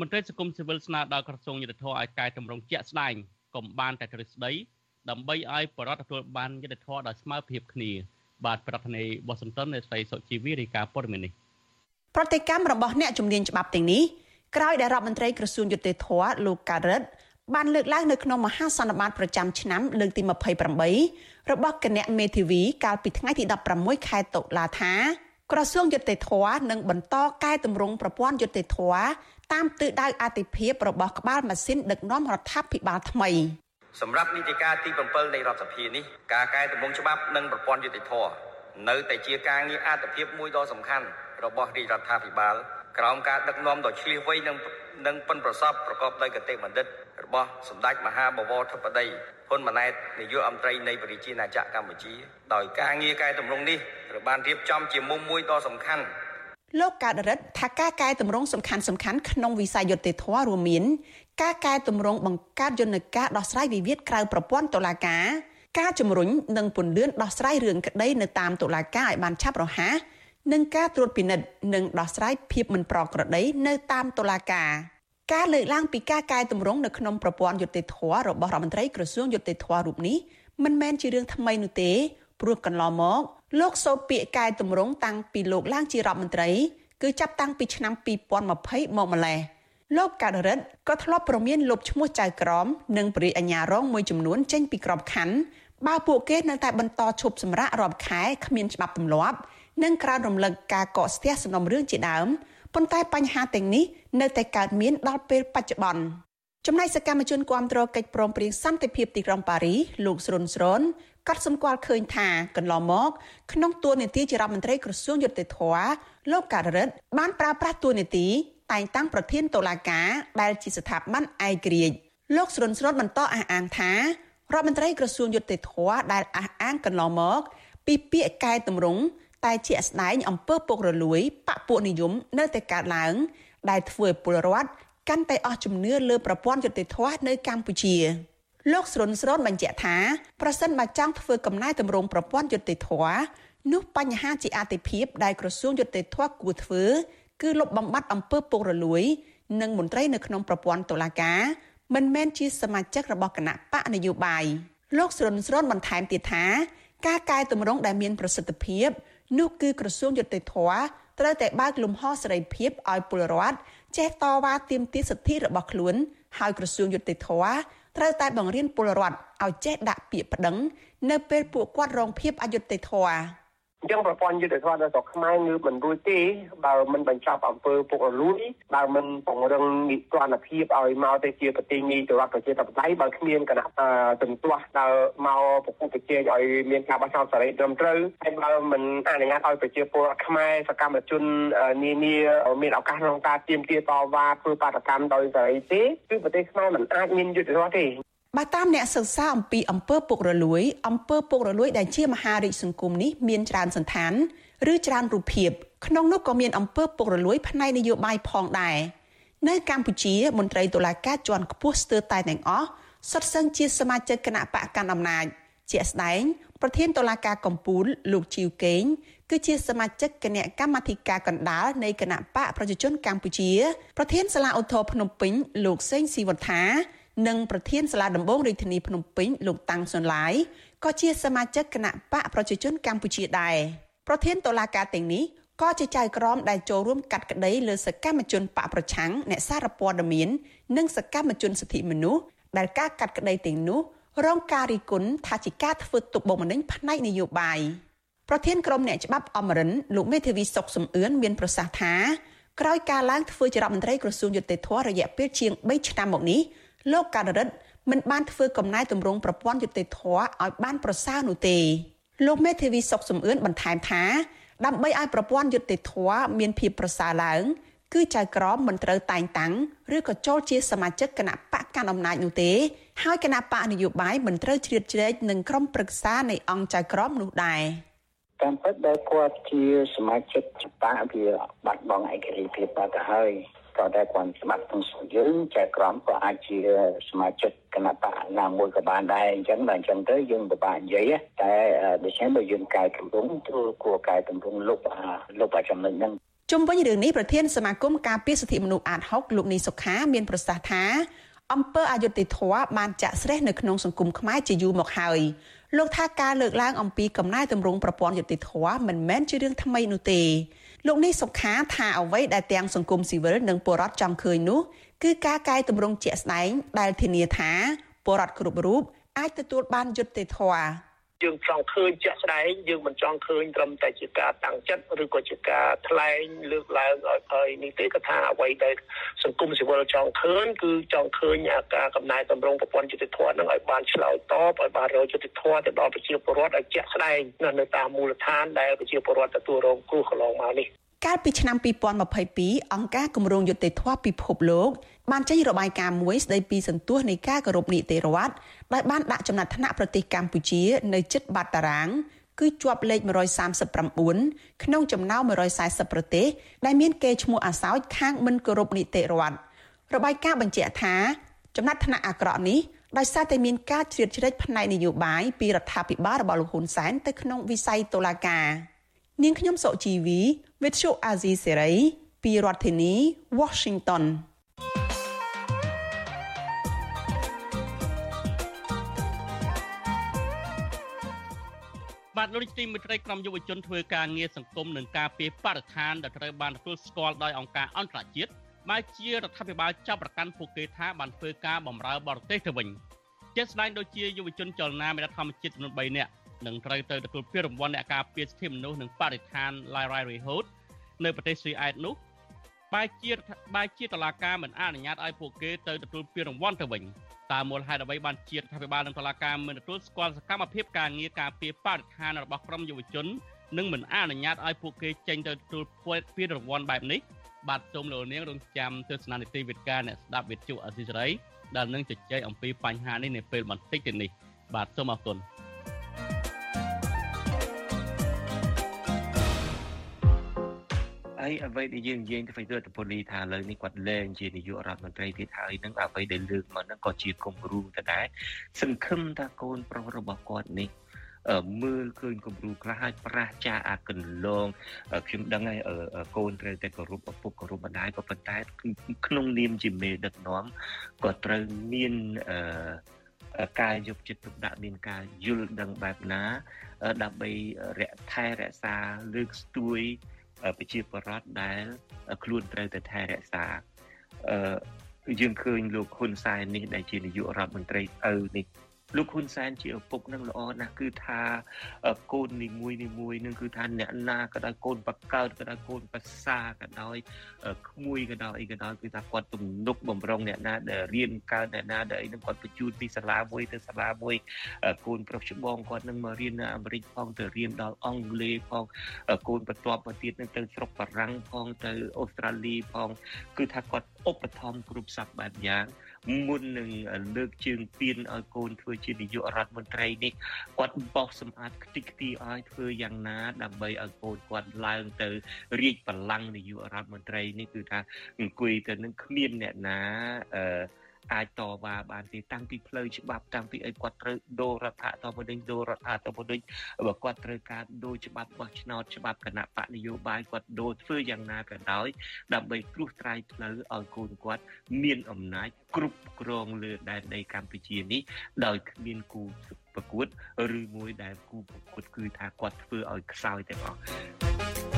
មន្ត្រីសង្គមស៊ីវិលស្នើដល់ក្រសួងយុទ្ធភ័ពឲ្យកែតម្រង់ជាក់ស្ដែងកុំបានតែទ្រឹស្ដីដើម្បីឲ្យបរដ្ឋទទួលបានយុទ្ធភ័ពដោយស្មើភាពគ្នាបាទប្រធានាធិបតីវ៉ាស៊ីនតោននៃស្រីសុជីវីរាយការណ៍ព័ត៌មាននេះប្រតិកម្មរបស់អ្នកជំនាញច្បាប់ទាំងនេះក្រោយដែលរដ្ឋមន្ត្រីក្រសួងយុតិធធលោកកើតរិទ្ធ បានលើកឡើងនៅក្នុងមហាសន្និបាតប្រចាំឆ្នាំលើកទី28របស់គណៈមេធាវីកាលពីថ្ងៃទី16ខែតុលាថាក្រសួងយុតិធធនឹងបន្តកែតម្រង់ប្រព័ន្ធយុតិធធតាមទិសដៅអតិភិបរបស់ក្បាលម៉ាស៊ីនដឹកនាំរដ្ឋាភិបាលថ្មីសម្រាប់នីតិកាលទី7នៃរដ្ឋសភានេះការកែតម្រង់ច្បាប់និងប្រព័ន្ធយុតិធធនៅតែជាការងារអតិភិបមួយដ៏សំខាន់របស់រាជរដ្ឋាភិបាល ក្រោមការដឹកនាំដ៏ឈ្លាសវៃនិងនិងប៉ិនប្រសពប្រកបដោយគតិបណ្ឌិតរបស់សម្ដេចមហាបវរធិបតីហ៊ុនម៉ាណែតនាយករដ្ឋមន្ត្រីនៃប្រជាណាចក្រកម្ពុជា ដោយការងារកែតម្រង់នេះត្រូវបានរៀបចំជាមុំមួយដ៏សំខាន់លោកកើតរិទ្ធថាការកែតម្រង់សំខាន់សំខាន់ក្នុងវិស័យយុត្តិធម៌រួមមាន ការកែតម្រង់បង្កើតយន្តការដោះស្រាយវិវាទក្រៅប្រព័ន្ធតុលាការការជំរុញនិងពន្លឿនដោះស្រាយរឿងក្តីនៅតាមតុលាការឲ្យបានឆាប់រហ័ស និងការត្រួតពិនិត្យនិងដោះស្រាយភាពមិនប្រក្រតីនៅតាមតុលាការការលើកឡើងពីការកែតម្រង់នៅក្នុងប្រព័ន្ធយុត្តិធម៌របស់រដ្ឋមន្ត្រីក្រសួងយុត្តិធម៌រូបនេះមិនមែនជារឿងថ្មីនោះទេព្រោះកន្លងមកលោកសូត្រពាក្យកែតម្រង់តាំងពីលោកឡើងជារដ្ឋមន្ត្រីគឺចាប់តាំងពីឆ្នាំ2020មកម្លេះលោកកើតរិទ្ធក៏ធ្លាប់ប្រមានលុបឈ្មោះចៅក្រមនិងបរិយាអាញារងមួយចំនួនចេញពីក្របខ័ណ្ឌបើពួកគេនៅតែបន្តឈប់សម្រាករាប់ខែគ្មានច្បាប់ទម្លាប់ និងក្រើនរំលឹកការកកស្ទះសំណុំរឿងជាដើមប៉ុន្តែបញ្ហាទាំងនេះនៅតែកើតមានដល់ពេលបច្ចុប្បន្នចំណែកសកម្មជនគាំទ្រកិច្ចព្រមព្រៀងសន្តិភាពទីក្រុងប៉ារីសលោកស្រុនស្រូនកត់សម្គាល់ឃើញថាកន្លងមកក្នុងទួនាទីជារដ្ឋមន្ត្រីក្រសួងយុតិធធលោកកើតរិទ្ធបានប្រើប្រាស់ទួនាទីតែងតាំងប្រធានតុលាការដែលជាស្ថាប័នឯករាជ្យលោកស្រុនស្រូនបន្តអះអាងថារដ្ឋមន្ត្រីក្រសួងយុតិធធដែលអះអាងកន្លងមកពីពាក្យកែតម្រង់ តែជាក់ស្ដែងអំពើពុករលួយបពពួកនិយមនៅតែកើតឡើង ដែលធ្វើឲ្យពលរដ្ឋកាន់តែអស់ជំនឿលើប្រព័ន្ធយុតិធធនៅកម្ពុជាលោកស្រុនស្រនបញ្ជាក់ថាប្រសិនបើចង់ធ្វើកំណែតម្រង់ប្រព័ន្ធយុតិធធនោះបញ្ហាជាអតិភិបដែលក្រសួងយុតិធធគួរធ្វើគឺលុបបំបាត់អំពើពុករលួយ និងមន្ត្រីនៅក្នុងប្រព័ន្ធតុលាការមិនមែនជាសមាជិករបស់គណៈបកនយោបាយលោកស្រុនស្រនបន្ថែមទៀតថាការកែតម្រង់ដែលមានប្រសិទ្ធភាព នោះគឺក្រសួងយុតិធធត្រូវតែបើកលំហសេរីភាពឲ្យពលរដ្ឋចេះតវ៉ាទាមទារសិទ្ធិរបស់ខ្លួន ហើយក្រសួងយុតិធធត្រូវតែបង្រៀនពលរដ្ឋឲ្យចេះដាក់ពាក្យប្តឹង នៅពេលពួកគាត់រងភាពអយុត្តិធម៌ អញ្ចឹងប្រព័ន្ធយុទ្ធសាស្ត្រនៅស្រុកខ្មែរងើបមិនរួចទេបើមិនបញ្ចប់អំពើពុករលួយបើមិនពង្រឹងនីតិរដ្ឋភាពឲ្យមកទៅជាប្រទេសនីតិរដ្ឋប្រជាធិបតេយ្យបើគ្មានគណៈទន្ទាស់ដល់មកប្រគល់ប្រជែងឲ្យមានការបោះឆ្នោតសេរីត្រឹមត្រូវហើយបើមិនអនុញ្ញាតឲ្យប្រជាពលរដ្ឋខ្មែរសកម្មជននានាមានឱកាសក្នុងការទាមទារតវ៉ាធ្វើបាតកម្មដោយសេរីទេគឺប្រទេសខ្មែរមិនអាចមានយុទ្ធសាស្ត្រទេ បើតាមអ្នកសិក្សាអំពីអំពើពុករលួយអំពើពុករលួយដែលជាមហារាជសង្គមនេះមានច្រើនសន្តានឬច្រើនរូបភាពក្នុងនោះក៏មានអំពើពុករលួយផ្នែកនយោបាយផងដែរនៅកម្ពុជាមន្ត្រីតុលាការជាន់ខ្ពស់ស្ទើរតែទាំងអស់សុទ្ធសឹងជាសមាជិកគណៈបកកណ្ដាលអំណាចជាក់ស្ដែងប្រធានតុលាការកំពូលលោកជីវកេងគឺជាសមាជិកគណៈកម្មាធិការកណ្ដាលនៃគណៈបកប្រជាជនកម្ពុជា ប្រធានសាលាឧទ្ធរភ្នំពេញលោកសេងស៊ីវត្ថា និងប្រធានសាលាដំបងរាជធានីភ្នំពេញលោកតាំងសុនឡាយក៏ជាសមាជិកគណៈបកប្រជាជនកម្ពុជាដែរប្រធានតុលាការទាំងនេះក៏ជាចៅក្រមដែលចូលរួមកាត់ក្តីលើសកម្មជនបកប្រឆាំងអ្នកសារព័ត៌មាន និងសកម្មជនសិទ្ធិមនុស្សដែលការកាត់ក្តីទាំងនោះរងការរិះគន់ថាជាការធ្វើទុកបុកម្នេញផ្នែកនយោបាយប្រធានក្រុមអ្នកច្បាប់អមរិនលោកមេធាវីសុកសំអឿនមានប្រសាសន៍ថាក្រោយការឡើងធ្វើជារដ្ឋមន្ត្រីក្រសួងយុតិធធរយៈពេលជាង3ឆ្នាំមកនេះ លោកកាដរិទ្ធមិនបានធ្វើកំណែតម្រង់ប្រព័ន្ធយុតិធធរឲ្យបានប្រសើរនោះទេលោកមេធាវីសុកសំអឿនបន្ថែមថាដើម្បីឲ្យប្រព័ន្ធយុតិធធម៌មានភាពប្រសើរឡើង គឺចៅក្រមមិនត្រូវតែងតាំងឬក៏ចូលជាសមាជិកគណៈបកកាន់អំណាចនោះទេ ហើយគណៈបកនយោបាយមិនត្រូវជ្រៀតជ្រែកនឹងក្រុមប្រឹក្សានៃអង្គចៅក្រមនោះដែរតាមពិតដែលគាត់ជាសមាជិកច្បាប់វាបាត់បង់ឯករាជ្យភាពបាត់ទៅហើយ ក៏តែគាត់ស្មាត់ក្នុងស្រុកយើងចែកក្រមក៏អាចជាសមាជិកគណៈបកណាមួយក៏បានដែរអញ្ចឹងដល់អញ្ចឹងទៅយើងពិបាកនិយាយតែដូច្នេះបើយើងកែតម្រង់គឺគួរកែតម្រង់លុបលុបចំណុចហ្នឹងជុំវិញរឿងនេះប្រធានសមាគមការពារសិទ្ធិមនុស្សអាត6លោកនីសុខាមានប្រសាសន៍ថាអង្គើអយុធធម៌បានចាក់ស្រេះនៅក្នុងសង្គមខ្មែរជាយូរមកហើយលោកថាការលើកឡើងអំពីកំណែតម្រង់ប្រព័ន្ធយុតិធធម៌មិនមែនជារឿងថ្មីនោះទេ លោកនេះសុខាថាអ្វីដែលទាំងសង្គមស៊ីវិលនិងពលរដ្ឋចង់ឃើញនោះគឺការកែតម្រង់ជាក់ស្ដែងដែលធានាថាពលរដ្ឋគ្រប់រូបអាចទទួលបានយុត្តិធម៌ យើងចង់ឃើញជាក់ស្ដែងយើងមិនចង់ឃើញត្រឹមតែជាការតាំងចិត្តឬក៏ជាការថ្លែងលើកឡើងឲ្យឲ្យនេះទេក៏ថាអ្វីដែលសង្គមស៊ីវិលចង់ឃើញគឺចង់ឃើញការកំណែតម្រង់ប្រព័ន្ធយុតិធធម៌នឹងឲ្យបានឆ្លើយតបឲ្យបានរកយុតិធធម៌ទៅដល់ប្រជាពលរដ្ឋឲ្យជាក់ស្ដែងនៅតាមមូលដ្ឋានដែលប្រជាពលរដ្ឋទទួលរងគ្រោះកន្លងមកនេះ កាលពីឆ្នាំ2022អង្គការគម្រោងយុត្តិធម៌ពិភពលោកបានចេញរបាយការណ៍មួយស្ដីពីសន្ទុះនៃការគោរពនីតិរដ្ឋដែលបានដាក់ចំណាត់ថ្នាក់ប្រទេសកម្ពុជានៅជិតបាត់តារាងគឺជាប់លេខ139ក្នុងចំណោម140ប្រទេសដែលមានកេរឈ្មោះអាសោចខាងមិនគោរពនីតិរដ្ឋរបាយការណ៍បញ្ជាក់ថាចំណាត់ថ្នាក់អាក្រក់នេះដោយសារតែមានការជ្រៀតជ្រែកផ្នែកនយោបាយពីរដ្ឋាភិបាលរបស់លោកហ៊ុនសែនទៅក្នុងវិស័យតុលាការនាងខ្ញុំសុជីវី វិទ្យុអាស៊ីសេរីពីរដ្ឋធានី Washington បាទលោកទីមិត្តក្រុមយុវជនធ្វើការងារសង្គមនិងការពារបរិស្ថានដែលត្រូវបានទទួលស្គាល់ដោយអង្គការអន្តរជាតិបែជារដ្ឋាភិបាលចាប់ប្រកាន់ពួកគេថាបានធ្វើការបម្រើបរទេសទៅវិញជាស្ដែងដូចជាយុវជនចលនាមេរដ្ឋធម្មជាតិចំនួន3នាក់ នឹងត្រូវទៅទទួលពានរង្វាន់អ្នកការពារសិទ្ធិមនុស្សនិងបរិស្ថាន Lyra Rehot នៅប្រទេសស៊ុយអែតនោះបែជាបែជាតឡាការមិនអនុញ្ញាតឲ្យពួកគេទៅទទួលពានរង្វាន់ទៅវិញតើមូលហេតុអ្វីបានជារដ្ឋាភិបាលនិងតឡាការមិនទទួលស្គាល់សកម្មភាពការងារការពារបរិស្ថានរបស់ក្រុមយុវជននិងមិនអនុញ្ញាតឲ្យពួកគេចេញទៅទទួលពានរង្វាន់បែបនេះបាទសូមលោកនាងរងចាំទស្សនានីតិវិទ្យាអ្នកស្ដាប់វិទ្យុអសីសេរីដែលនឹងជជែកអំពីបញ្ហានេះនៅពេលបន្តិចទៀតនេះបាទសូមអរគុណ ហើយអ្វីដែលយើងនិយាយទៅរដ្ឋពលីថាលើនេះគាត់លែងជានាយករដ្ឋមន្ត្រីទៀតហើយនឹងអ្វីដែលលើកមកហ្នឹងក៏ជាគំរូទៅដែរសង្ឃឹមថាកូនប្រុសរបស់គាត់នេះមើលឃើញគំរូខ្លះហើយប្រះចាអាកន្លងខ្ញុំដឹងហើយកូនត្រូវតែគោរពឪពុកគោរពម្ដាយក៏ប៉ុន្តែក្នុងនាមជាមេដឹកនាំក៏ត្រូវមានអឺការយកចិត្តទុកដាក់មានការយល់ដឹងបែបណា ដើម្បីរកថែរក្សាលើកស្ទួយ ប្រជាពលរដ្ឋដែល ខ្លួនត្រូវតែថែរក្សាអឺយើងឃើញលោកហ៊ុនសែននេះដែលជានាយករដ្ឋមន្ត្រីឪនេះ លោកហ៊ុនសែនជាឪពុកនឹងល្អណាស់គឺថាកូននីមួយនីមួយនឹងគឺថាអ្នកណាក៏ដោយកូនបកើតក៏ដោយកូនប្រសាក៏ដោយក្មួយក៏ដោយអីក៏ដោយគឺថាគាត់ទំនុកបំរុងអ្នកណាដែលរៀនកើតអ្នកណាដែលអីនឹងគាត់បញ្ជូនពីសាលាមួយទៅសាលាមួយកូនប្រុសច្បងគាត់នឹងមករៀននៅអាមេរិកផងទៅរៀនដល់អង់គ្លេសផងកូនបន្ទាប់មកទៀតនឹងទៅស្រុកបារាំងផងទៅអូស្ត្រាលីផងគឺថាគាត់ឧបត្ថម្ភគ្រប់សពបែបយ៉ាង មុននឹងលើកជើងពៀនឲ្យកូនធ្វើជានាយករដ្ឋមន្ត្រីនេះគាត់បោះសម្អាតខ្ទេចខ្ទីឲ្យធ្វើយ៉ាងណាដើម្បីឲ្យកូនគាត់ឡើងទៅរាជបល្ល័ង្កនាយករដ្ឋមន្ត្រីនេះគឺថាអង្គុយទៅនឹងគ្មានអ្នកណាអឺ អាចតវ៉ាបានទេតាំងពីផ្លូវច្បាប់តាំងពីអីគាត់ត្រូវដូររដ្ឋធម្មនុញ្ញដូររដ្ឋធម្មនុញ្ញបើគាត់ត្រូវការដូរច្បាប់បោះឆ្នោតច្បាប់គណៈបកនយោបាយគាត់ដូរធ្វើយ៉ាងណាក៏ដោយដើម្បីគ្រោះថ្លៃផ្លូវឲ្យកូនគាត់មានអំណាចគ្រប់គ្រងលើដែនដីកម្ពុជានេះដោយគ្មានគូប្រកួត ឬមួយដែលគូប្រកួតគឺថាគាត់ធ្វើឲ្យខ្សោយទាំងអស់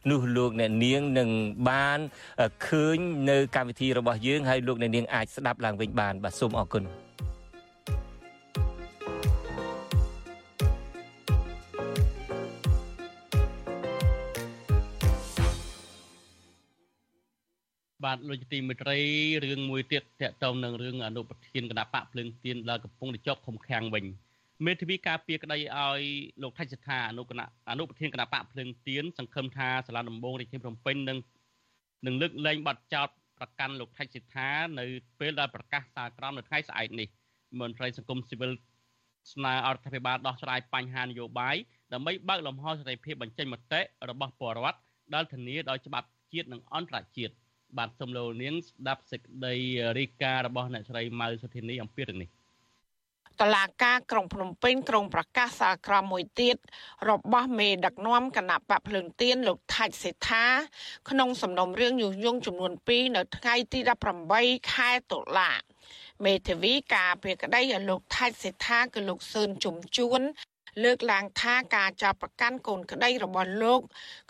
នោះលោកអ្នកនាងនឹងបានឃើញនៅកម្មវិធីរបស់យើងហើយលោកអ្នកនាងអាចស្ដាប់ឡើងវិញបានបាទសូមអរគុណបាទលោកទីមេត្រីរឿងមួយទៀតតកតងនឹងរឿងអនុប្រធានគណៈបកភ្លើងទៀនដែលកំពុងតែជាប់ឃុំឃាំងវិញ មេធាវីការពារក្តីឲ្យលោកថៃសិដ្ឋាអនុគណៈអនុប្រធានគណៈបកភ្លើងទៀនសង្ឃឹមថាសាលាដំបងរាជធានីភ្នំពេញនឹងនឹងលើកលែងបទចោទប្រកាន់លោកថៃសិដ្ឋានៅពេលដែលប្រកាសសារក្រមនៅថ្ងៃស្អែកនេះមន្ត្រីសង្គមស៊ីវិលស្នើអរដ្ឋាភិបាលដោះស្រាយបញ្ហានយោបាយដើម្បីបើកលំហសេរីភាពបញ្ចេញមតិរបស់ពលរដ្ឋដែលធានាដោយច្បាប់ជាតិនិងអន្តរជាតិបាទសូមលោកនាងស្ដាប់សេចក្តីរីការបស់អ្នកស្រីម៉ៅសុធានីអំពីរឿងនេះ តឡាការក្រុងភ្នំពេញក្រុងប្រកាសសាលក្រមមួយទៀតរបស់មេដឹកនាំគណៈបកភ្លើងទៀនលោកថាច់សេដ្ឋាក្នុងសំណុំរឿងញុះញង់ចំនួន2នៅថ្ងៃទី18ខែតុលាមេធាវីការពារក្តីឲ្យលោកថាច់សេដ្ឋាគឺលោកសឿនជុំជួនលើកឡើងថាការចាប់ប្រកាន់កូនក្តីរបស់លោក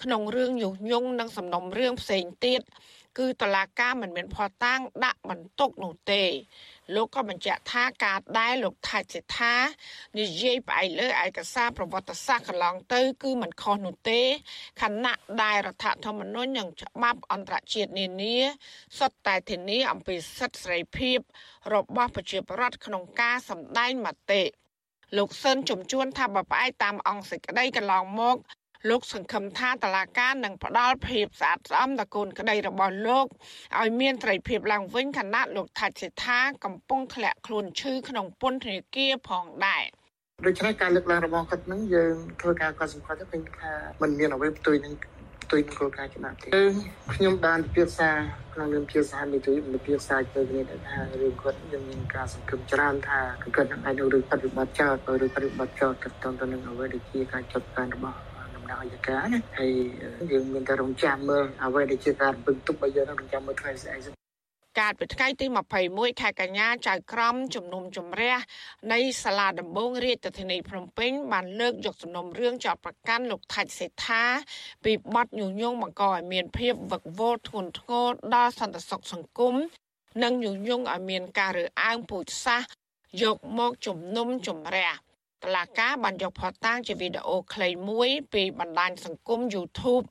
ក្នុងរឿងញុះញង់និងសំណុំរឿងផ្សេងទៀត គឺតឡាការមិនមានភ័ស្តុតាងដាក់បន្ទុកនោះទេ លោកក៏បញ្ជាក់ថាការដែលលោកថាច់សិដ្ឋានិយាយផ្អែកលើឯកសារប្រវត្តិសាស្ត្រកន្លងទៅ គឺមិនខុសនោះទេខណៈដែលរដ្ឋធម្មនុញ្ញនិងច្បាប់អន្តរជាតិនានាសុទ្ធតែធានាអំពីសិទ្ធិសេរីភាព របស់ប្រជាពលរដ្ឋក្នុងការសម្ដែងមតិលោកស៊ិនជំជួនថាបើផ្អែកតាមអង្គសេចក្តីកន្លងមក លោកសង្ឃឹមថាតឡាការនឹងផ្ដល់ភាពស្អាតស្អំដល់កូនក្តីរបស់លោកឲ្យមានត្រីភាពឡើងវិញខណៈលោកថាច់សេដ្ឋាកំពុងធ្លាក់ខ្លួនឈឺក្នុងពន្ធនាគារផងដែរដូច្នេះការលើកឡើងរបស់គាត់នឹងយើងធ្វើការកត់សម្គាល់ទៅឃើញថាมันមានអ្វីផ្ទុយនឹងផ្ទុយនឹងគោលការណ៍ច្បាប់ទេខ្ញុំបានពិភាក្សាក្នុងនាមជាសហមេត្រីពិភាក្សាទៅគ្នាថារឿងគាត់យើងមានការសង្ឃឹមច្រើនថាគាត់នឹងអាចនឹងរឿងបប្រតិបត្តិចោលឬបប្រតិបត្តិចោលទៅទៅនឹងអ្វីដែលជាការចាត់ការរបស់ ដល់អយការណាហើយយើងមានតែរងចាំមើលអ្វីដែលជាការពឹងទុករបស់យើងរងចាំមើលថ្ងៃស្អែកកាលពីថ្ងៃទី21ខែកញ្ញាចៅក្រមជំនុំជម្រះនៃសាលាដំបងរាជធានីភ្នំពេញបានលើកយកសំណុំរឿងចោតប្រកាន់លោកថាច់សេដ្ឋាពីបទញុះញង់បង្កឲ្យមានភាពវឹកវរធ្ងន់ធ្ងរដល់សន្តិសុខសង្គមនិងញុះញង់ឲ្យមានការរើសអើងពូជសាសន៍យកមកជំនុំជម្រះ តឡាការបានយកផតតាំងជាវីដេអូខ្លីមួយពីបណ្ដាញសង្គម YouTube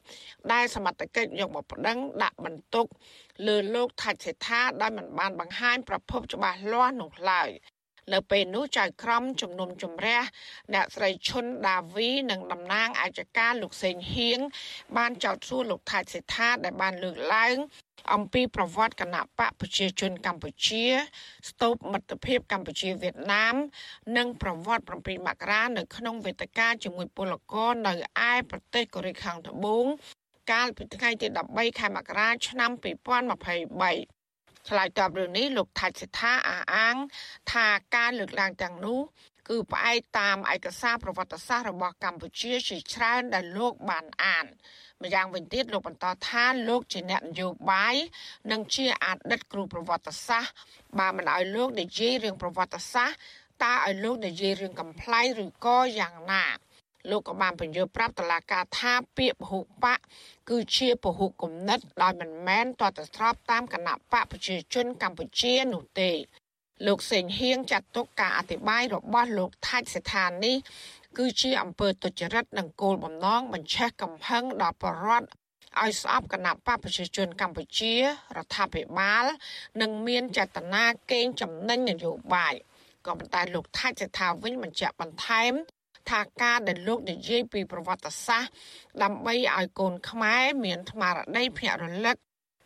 ដែលសមត្ថកិច្ចយកមកប្តឹងដាក់បន្ទុកលើលោកថាច់សេដ្ឋាដែលមិនបានបង្ហាញប្រភពច្បាស់លាស់នោះឡើយនៅពេលនោះចៅក្រមជំនុំជម្រះអ្នកស្រីឈុនដាវីនិងតំណាងអាយកាលោកសេងហៀងបានចោទសួរលោកថាច់សេដ្ឋាដែលបានលើកឡើង អំពីប្រវត្តិគណៈបកប្រជាជនកម្ពុជា ស្ទូបមិត្តភាពកម្ពុជាវៀតណាម និងប្រវត្តិ7មករានៅក្នុងវេទិកាជាមួយពលករនៅឯប្រទេសកូរ៉េខាងត្បូងកាលពីថ្ងៃទី13ខែមករាឆ្នាំ2023ឆ្លើយតបរឿងនេះលោកថាច់សិដ្ឋាអះអាង ថាការលើកឡើងទាំងនោះគឺផ្អែកតាមឯកសារប្រវត្តិសាស្ត្ររបស់កម្ពុជាជាច្រើនដែលលោកបានអាន ម្យ៉ាងវិញទៀតលោកបន្តថាលោកជាអ្នកនយោបាយនិងជាអតីតគ្រូប្រវត្តិសាស្ត្របើមិនឲ្យលោកនិយាយរឿងប្រវត្តិសាស្ត្រតើឲ្យលោកនិយាយរឿងកំ pl ៃឬក៏យ៉ាងណាលោកក៏បានបញ្យល់ប្រាប់តឡាការថាពាក្យពហុបកគឺជាពហុគំនិតដោយមិនមែនតតស្របតាមគណៈបកប្រជាជនកម្ពុជានោះទេលោកសេងហៀងចាត់ទុកការអធិប្បាយរបស់លោកថាច់ស្ថាននេះ គឺជាអំពើទុច្ចរិតនិងគោលបំណងបញ្ឆេះកំហឹងដល់បរដ្ឋឲ្យស្អប់គណៈបកប្រជាជនកម្ពុជារដ្ឋាភិបាលនិងមានចេតនាកេងចំណេញនយោបាយក៏ប៉ុន្តែលោកថាច់សេដ្ឋាវិញបញ្ជាក់បន្ថែមថាការដែលលោកនិយាយពីប្រវត្តិសាស្ត្រដើម្បីឲ្យកូនខ្មែរមានស្មារតីភ្ញាក់រលឹក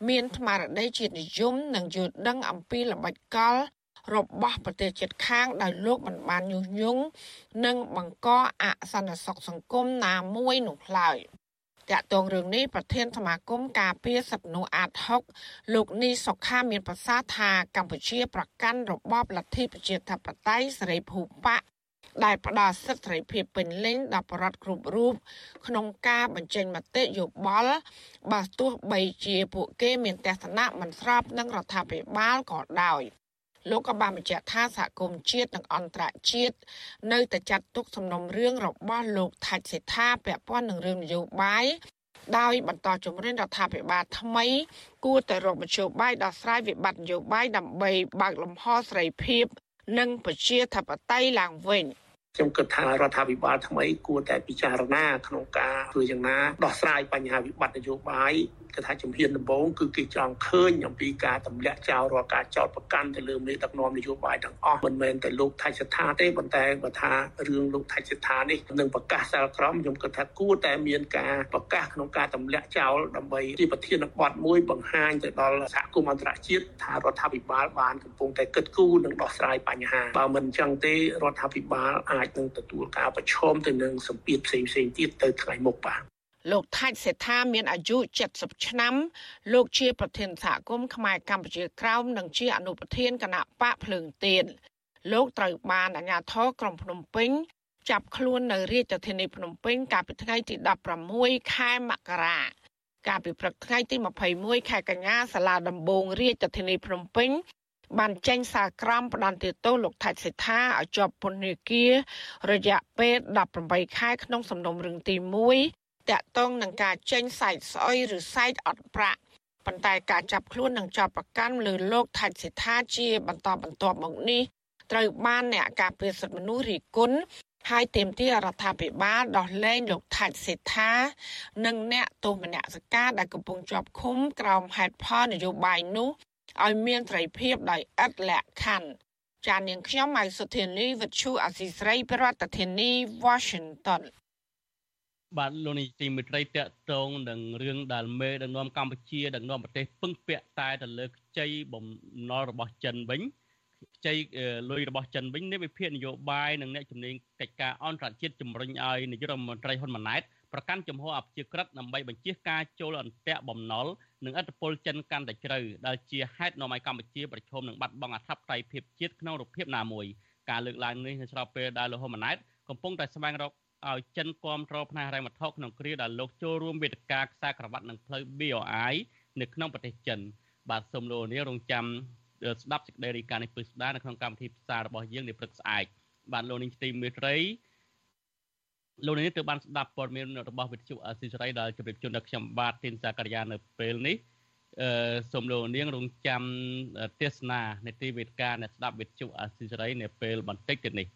មានស្មារតីជាតិនិយមនិងយល់ដឹងអំពីល្បិចកល របស់ប្រទេសជិតខាងដោយលោកមិនបានញុះញង់និងបង្កអសន្តិសុខសង្គមណាមួយនោះឡើយតាក់ទងរឿងនេះប្រធានសមាគមការពារសិទ្ធិមនុស្សអាត6លោកនីសុខាមានប្រសាសន៍ថាកម្ពុជាប្រកាន់របបលទ្ធិប្រជាធិបតេយ្យសេរីភូប៉ាដែលផ្ដល់សិទ្ធិសេរីភាពពេញលេញដល់ប្រជារដ្ឋគ្រប់រូបក្នុងការបញ្ចេញមតិយោបល់បើទោះបីជាពួកគេមានទស្សនៈមិនស្របនឹងរដ្ឋាភិបាលក៏ដោយ លោកក៏បានបញ្ជាក់ថាសហគមន៍ជាតិនិងអន្តរជាតិនៅតែចាត់ទុកសំណុំរឿងរបស់លោកថាច់សេដ្ឋាពាក់ព័ន្ធនឹងរឿងនយោបាយដោយបន្តជំរុញរដ្ឋាភិបាលថ្មី គួរតែរកមធ្យោបាយដោះស្រាយវិបត្តិនយោបាយដើម្បីបើកលំហសេរីភាព និងប្រជាធិបតេយ្យឡើងវិញ។ខ្ញុំគិតថារដ្ឋាភិបាលថ្មីគួរតែពិចារណាក្នុងការធ្វើយ៉ាងណាដោះស្រាយបញ្ហាវិបត្តិនយោបាយ គឺថាជំហានដំបូងគឺគេចង់ឃើញអំពីការទម្លាក់ចោលរាល់ការចោទប្រកាន់ទៅលើមេដឹកនាំនយោបាយទាំងអស់មិនមែនតែលោកថៃសិដ្ឋាទេប៉ុន្តែបើថារឿងលោកថៃសិដ្ឋានេះនឹងប្រកាសសាលក្រមខ្ញុំគិតថាគួរតែមានការប្រកាសក្នុងការទម្លាក់ចោលដើម្បីជាប្រធានបទមួយបង្ហាញទៅដល់សហគមន៍អន្តរជាតិថារដ្ឋាភិបាលបានកំពុងតែគិតគូរនិងដោះស្រាយបញ្ហាបើមិនអញ្ចឹងទេរដ្ឋាភិបាលអាចនឹងទទួលការប្រឈមទៅនឹងសម្ពាធផ្សេងៗទៀតទៅថ្ងៃមុខបាទ លោកថាច់សេដ្ឋាមានអាយុ70ឆ្នាំលោកជាប្រធានសហគមន៍ខ្មែរកម្ពុជាក្រោមនិងជាអនុប្រធានគណៈបកភ្លើងទៀនលោកត្រូវបានអាជ្ញាធរក្រុងភ្នំពេញចាប់ខ្លួននៅរាជធានីភ្នំពេញកាលពីថ្ងៃទី16ខែមករាកាលពីព្រឹកថ្ងៃទី21ខែកញ្ញាសាលាដំបងរាជធានីភ្នំពេញបានចេញសារក្រមផ្ដន្ទាទោសលោកថាច់សេដ្ឋាឲ្យជាប់ពន្ធនាគាររយៈពេល18ខែក្នុងសំណុំរឿងទី1 តាក់ទងនឹងការចេញសាច់ស្អុយឬសាច់អត់ប្រាក់ប៉ុន្តែការចាប់ខ្លួននិងចាប់ប្រកាន់លើលោកថាច់សិដ្ឋាជាបន្តបន្ទាប់មកនេះត្រូវបានអ្នកការពារសិទ្ធិមនុស្សរីគុណហើយទាមទាររដ្ឋាភិបាលដោះលែងលោកថាច់សេដ្ឋានិងអ្នកទោសមនសិការដែលកំពុងជាប់ឃុំក្រោមហេតុផលនយោបាយនោះឲ្យមានត្រីភាពដោយឥតលក្ខខណ្ឌចាននាងខ្ញុំម៉ៃសុធានីវិទ្យុអសីស្រីប្រធានាធិបតី Washington បាទលោកនាយទីមេត្រីតកតងនឹងរឿងដែលមេដឹកនាំកម្ពុជាដឹកនាំប្រទេសពឹងពាក់តែទៅលើខ្ចីបំណុលរបស់ចិនវិញខ្ចីលុយរបស់ចិនវិញនេះវិភាគនយោបាយនិងអ្នកជំនាញកិច្ចការអន្តរជាតិជំរុញឲ្យនាយករដ្ឋមន្ត្រីហ៊ុនម៉ាណែតប្រកាន់ជំហរអព្យាក្រឹតដើម្បីបញ្ជាការចូលអន្តៈបំណុលនិងអធិបុលចិនកាន់តែជ្រៅដែលជាហេតុនាំឲ្យកម្ពុជាប្រឈមនឹងបាត់បង់អធិបតេយ្យភាពជាតិក្នុងរូបភាពណាមួយការលើកឡើងនេះនៅស្របពេលដែលលោកហ៊ុនម៉ាណែតកំពុងតែស្វែងរក ឲ្យចិនគាំទ្រផ្នែកហិរញ្ញវត្ថុក្នុងគ្រាដែលលោកចូលរួមវេទិកាខ្សែក្រវ៉ាត់និងផ្លូវ BRI នៅក្នុងប្រទេសចិន បាទសូមលោកនាងរងចាំស្ដាប់សេចក្តីរាយការណ៍នេះពឹស្ដានៅក្នុងកម្មវិធីផ្សាយរបស់យើងនាព្រឹកស្អែកបាទលោកនាងទីមេត្រីលោកនាងទើបបានស្ដាប់ព័ត៌មានរបស់វិទ្យុអស៊ីសេរីដែលជម្រាបជូនដល់ខ្ញុំបាទទីនសាករិយានៅពេលនេះអឺសូមលោកនាងរងចាំទេសនានេតិវេទិកាអ្នកស្ដាប់វិទ្យុអស៊ីសេរីនៅពេលបន្តិចទៀតនេះ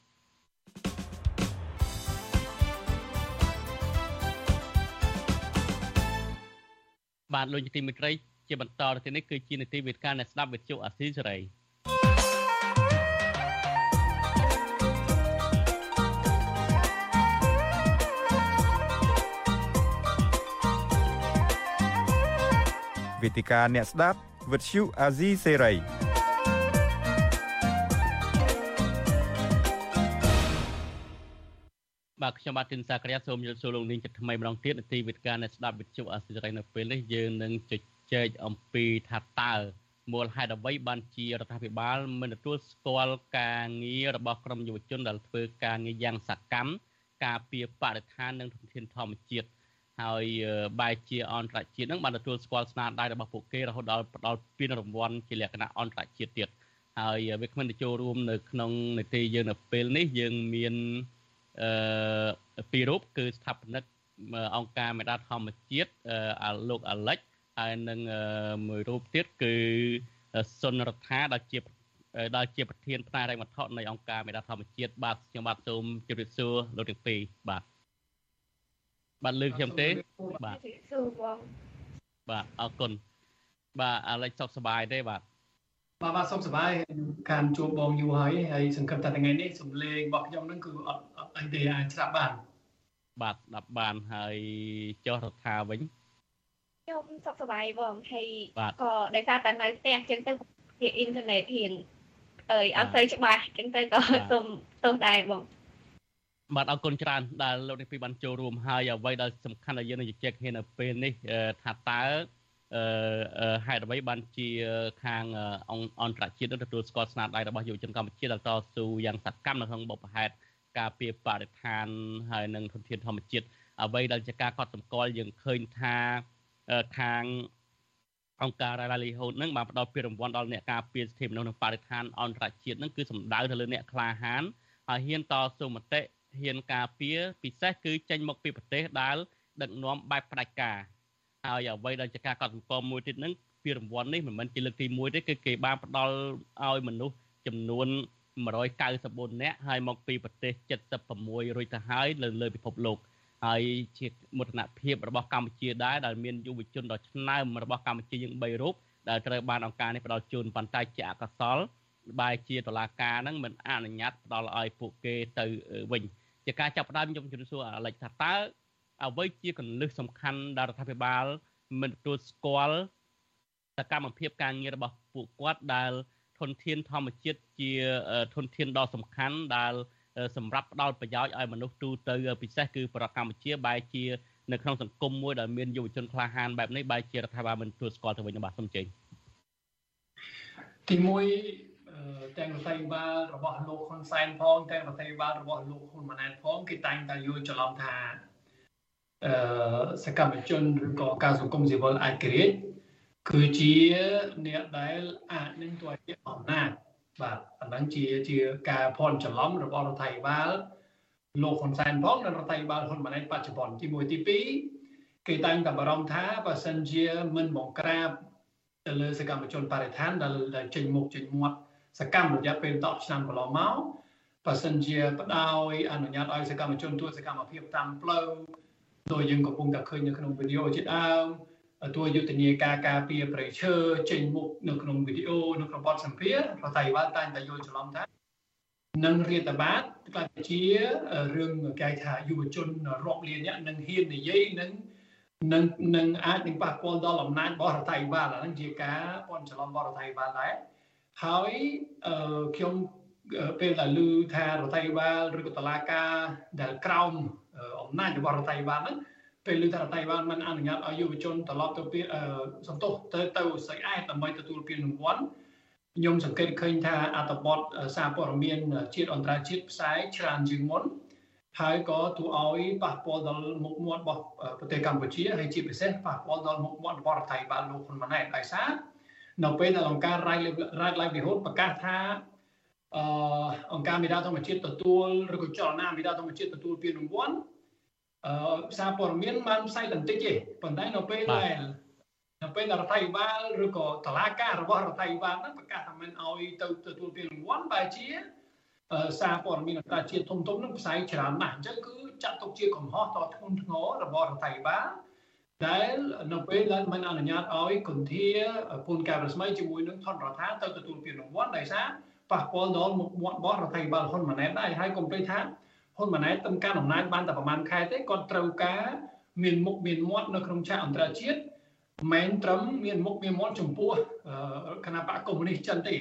បាទលោកជាទីមេត្រីជាបន្តទៅនេះគឺជានីតិវិទ្យាអ្នកស្ដាប់វិទ្យុអាស៊ីសេរីវេទិកាអ្នកស្ដាប់វិទ្យុអាស៊ីសេរី បាទខ្ញុំបាទទីនសាក្រាសូមយល់សួរលោកនាងចិត្តថ្មីម្ដងទៀតនាទីវិទ្យាអ្នកស្ដាប់វិទ្យុអាស៊ីសេរីនៅពេលនេះយើងនឹងជជែកអំពីថាតើមូលហេតុអ្វីបានជារដ្ឋាភិបាលមិនទទួលស្គាល់ការងាររបស់ក្រមយុវជនដែលធ្វើការងារយ៉ាងសកម្មការពារបរិស្ថាននិងធនធានធម្មជាតិហើយបែរជាអន្តរជាតិនឹងបានទទួលស្គាល់ស្នាដៃរបស់ពួកគេរហូតដល់ផ្ដល់ពានរង្វាន់ជាលក្ខណៈអន្តរជាតិទៀតហើយវាគ្មិនទៅចូលរួមនៅក្នុងនីតិយើងនៅពេលនេះយើងមាន អឺពីររូបគឺស្ថាបនិកអង្គការមេដាធម្មជាតិលោកអាលិចហើយនឹងមួយរូបទៀតគឺសុនរដ្ឋាដែលជាដែលជាប្រធានផ្នែករែងវត្ថុនៃអង្គការមេដាធម្មជាតិបាទខ្ញុំបាទសូមជម្រាបសួរលោកទាំងពីរបាទបាទលើខ្ញុំទេបាទសួរបងបាទអរគុណបាទអាឡិចសុខសប្បាយទេបាទបាទបាទសុខសប្បាយខានជួបបងយូរហើយហើយសង្ឃឹមថាថ្ងៃនេះសំឡេងរបស់ខ្ញុំហ្នឹងគឺអត់ អត់អីទេអាចស្ដាប់បានបាទស្ដាប់បានហើយចុះរដ្ឋាវិញខ្ញុំសុខសប្បាយបងហើយក៏ដោយសារតែនៅផ្ទះអញ្ចឹងទៅជាអ៊ីនធឺណិតហ៊ានអើយអត់ទៅច្បាស់អញ្ចឹងទៅក៏សូមទោសដែរបងបាទអរគុណច្រើនដែលលោកនេះពីបានចូលរួមហើយអ្វីដែលសំខាន់ដែលយើងនឹងជជែកគ្នានៅពេលនេះថាតើអឺហេតុអ្វីបានជាខាងអន្តរជាតិនឹងទទួលស្គាល់ស្នាដៃរបស់យុវជនកម្ពុជាដែលតស៊ូយ៉ាងសកម្មនៅក្នុងបុព្វហេតុ ការពារបរិស្ថានហើយនិងធនធានធម្មជាតិអ្វីដែលជាការកត់សម្គាល់យើងឃើញថាខាងអង្គការ Livelihood នឹងបានផ្ដល់ពានរង្វាន់ដល់អ្នកការពារសិទ្ធិមនុស្សនិងបរិស្ថានអន្តរជាតិនឹងគឺសំដៅទៅលើអ្នកក្លាហានហើយហ៊ានតស៊ូមតិហ៊ានការពារពិសេសគឺចេញមកពីប្រទេសដែលដឹកនាំបែបផ្ដាច់ការហើយអ្វីដែលជាការកត់សម្គាល់មួយទៀតហ្នឹងពានរង្វាន់នេះមិនមែនជាលើកទី1ទេគឺគេបានផ្ដល់ឲ្យមនុស្សចំនួន 194នាក់ហើយមកពីប្រទេស76រួចទៅហើយលើលើពិភពលោកហើយជាមោទនភាពរបស់កម្ពុជាដែរដែលមានយុវជនដ៏ឆ្នើមរបស់កម្ពុជាយើង3រូបដែលត្រូវបានអង្គការនេះផ្ដល់ជូនប៉ុន្តែជាអកុសលបែរជាតឡាការហ្នឹងមិនអនុញ្ញាតផ្ដល់ឲ្យពួកគេទៅវិញជាការចាប់ផ្ដើមខ្ញុំជម្រាបសួរអាឡិចថាតើអ្វីជាកលឹះសំខាន់ដែលរដ្ឋាភិបាលមិនទទួលស្គាល់សកម្មភាពការងាររបស់ពួកគាត់ដែល ធនធានធម្មជាតិជាធនធានដ៏សំខាន់ដែលសម្រាប់ផ្ដល់ប្រយោជន៍ឲ្យមនុស្សទូទៅពិសេសគឺប្រទេសកម្ពុជាបែរជានៅក្នុងសង្គមមួយដែលមានយុវជនក្លាហានបែបនេះបែរជារដ្ឋាភិបាលមិនទទួលស្គាល់ទៅវិញបាទសូមជើញទី1ទាំងរដ្ឋាភិបាលរបស់លោកហ៊ុនសែនផងទាំងរដ្ឋាភិបាលរបស់លោកហ៊ុនម៉ាណែតផងគេតែងតែយល់ច្រឡំថាអឺសកម្មជនឬក៏ការសង្គមស៊ីវិលអាចក្រិត គឺជាអ្នកដែលអាចនឹងទៅជាអំណាចបាទអាហ្នឹងជាជាការភ័ន្តច្រឡំរបស់រដ្ឋាភិបាលលោកហ៊ុនសែនផងនិងរដ្ឋាភិបាលហ៊ុនម៉ាណែតបច្ចុប្បន្នទី1ទី2គេតែងតែបារម្ភថាបើសិនជាមិនបង្ក្រាបទៅលើសកម្មជនបរិស្ថានដែលចេញមុខចេញមាត់សកម្មរយៈពេល10ឆ្នាំកន្លងមកបើសិនជាបដោយអនុញ្ញាតឲ្យសកម្មជនធ្វើសកម្មភាពតាមផ្លូវដោយយើងកំពុងតែឃើញនៅក្នុងវីដេអូជាដើម តួយុទ្ធនាការការពារប្រៃឈើចេញមុខនៅក្នុងវីដេអូនៅក្នុងបទសម្ភាសន៍រដ្ឋាភិបាលតែងតែយល់ច្រឡំថានឹងរាតបាតក្លាយជារឿងគេថាយុវជនរាប់លានអ្នកនឹងហ៊ាននិយាយនឹងនឹងនឹងអាចនឹងប៉ះពាល់ដល់អំណាចរបស់រដ្ឋាភិបាលអាហ្នឹងជាការអន់ច្រឡំរបស់រដ្ឋាភិបាលដែរហើយខ្ញុំពេលដែលឮថារដ្ឋាភិបាលឬក៏តុលាការដែលក្រោមអំណាចរបស់រដ្ឋាភិបាលហ្នឹង ពេលឮថារដ្ឋាភិបាលមិនអនុញ្ញាតឲ្យយុវជនត្រឡប់ទៅពីសន្ទុះទៅទៅស្រីអែតដើម្បីទទួលពានរង្វាន់ខ្ញុំសង្កេតឃើញថាអត្តបទសារព័ត៌មានជាតិអន្តរជាតិផ្សាយច្រើនជាងមុនហើយក៏ទូឲ្យប៉ះពាល់ដល់មុខមាត់របស់ប្រទេសកម្ពុជាហើយជាពិសេសប៉ះពាល់ដល់មុខមាត់របស់រដ្ឋាភិបាលលោកហ៊ុនម៉ាណែតដោយសារនៅពេលដែលអង្គការ Right Livelihood ប្រកាសថាអឺអង្គការមេដាធម្មជាតិទទួលឬក៏ចលនាមេដាធម្មជាតិទទួលពានរង្វាន់ អឺសារព័ត៌មានបានផ្សាយបន្តិចទេប៉ុន្តែនៅពេលដែលនៅពេលរដ្ឋាភិបាលឬក៏តឡាការរបស់រដ្ឋាភិបាលហ្នឹងប្រកាសថាមិនអោយទៅទទួលពានរង្វាន់បែរជាសារព័ត៌មានអន្តរជាតិធំធំនឹងផ្សាយច្រើនណាស់អញ្ចឹងគឺចាត់ទុកជាកំហុសតធ្ងន់ធ្ងររបស់រដ្ឋាភិបាលដែលនៅពេលដែលមិនអនុញ្ញាតឲ្យគន្ធាពូនការប្រស្មីជាមួយនឹងថនរដ្ឋាទៅទទួលពានរង្វាន់ដោយសារប៉ះពាល់ដល់មុខមាត់របស់រដ្ឋាភិបាលហ៊ុនម៉ាណែតដែរហើយកុំភ្លេចថា ហ៊ុនម៉ាណែតទំកាន់អំណាចបានតែប្រហែលខែទេគាត់ត្រូវការមានមុខមានមាត់នៅក្នុងឆាកអន្តរជាតិមិនត្រឹមមានមុខមានមាត់ចំពោះគណៈបកកុម្មុយនីសចិនទេ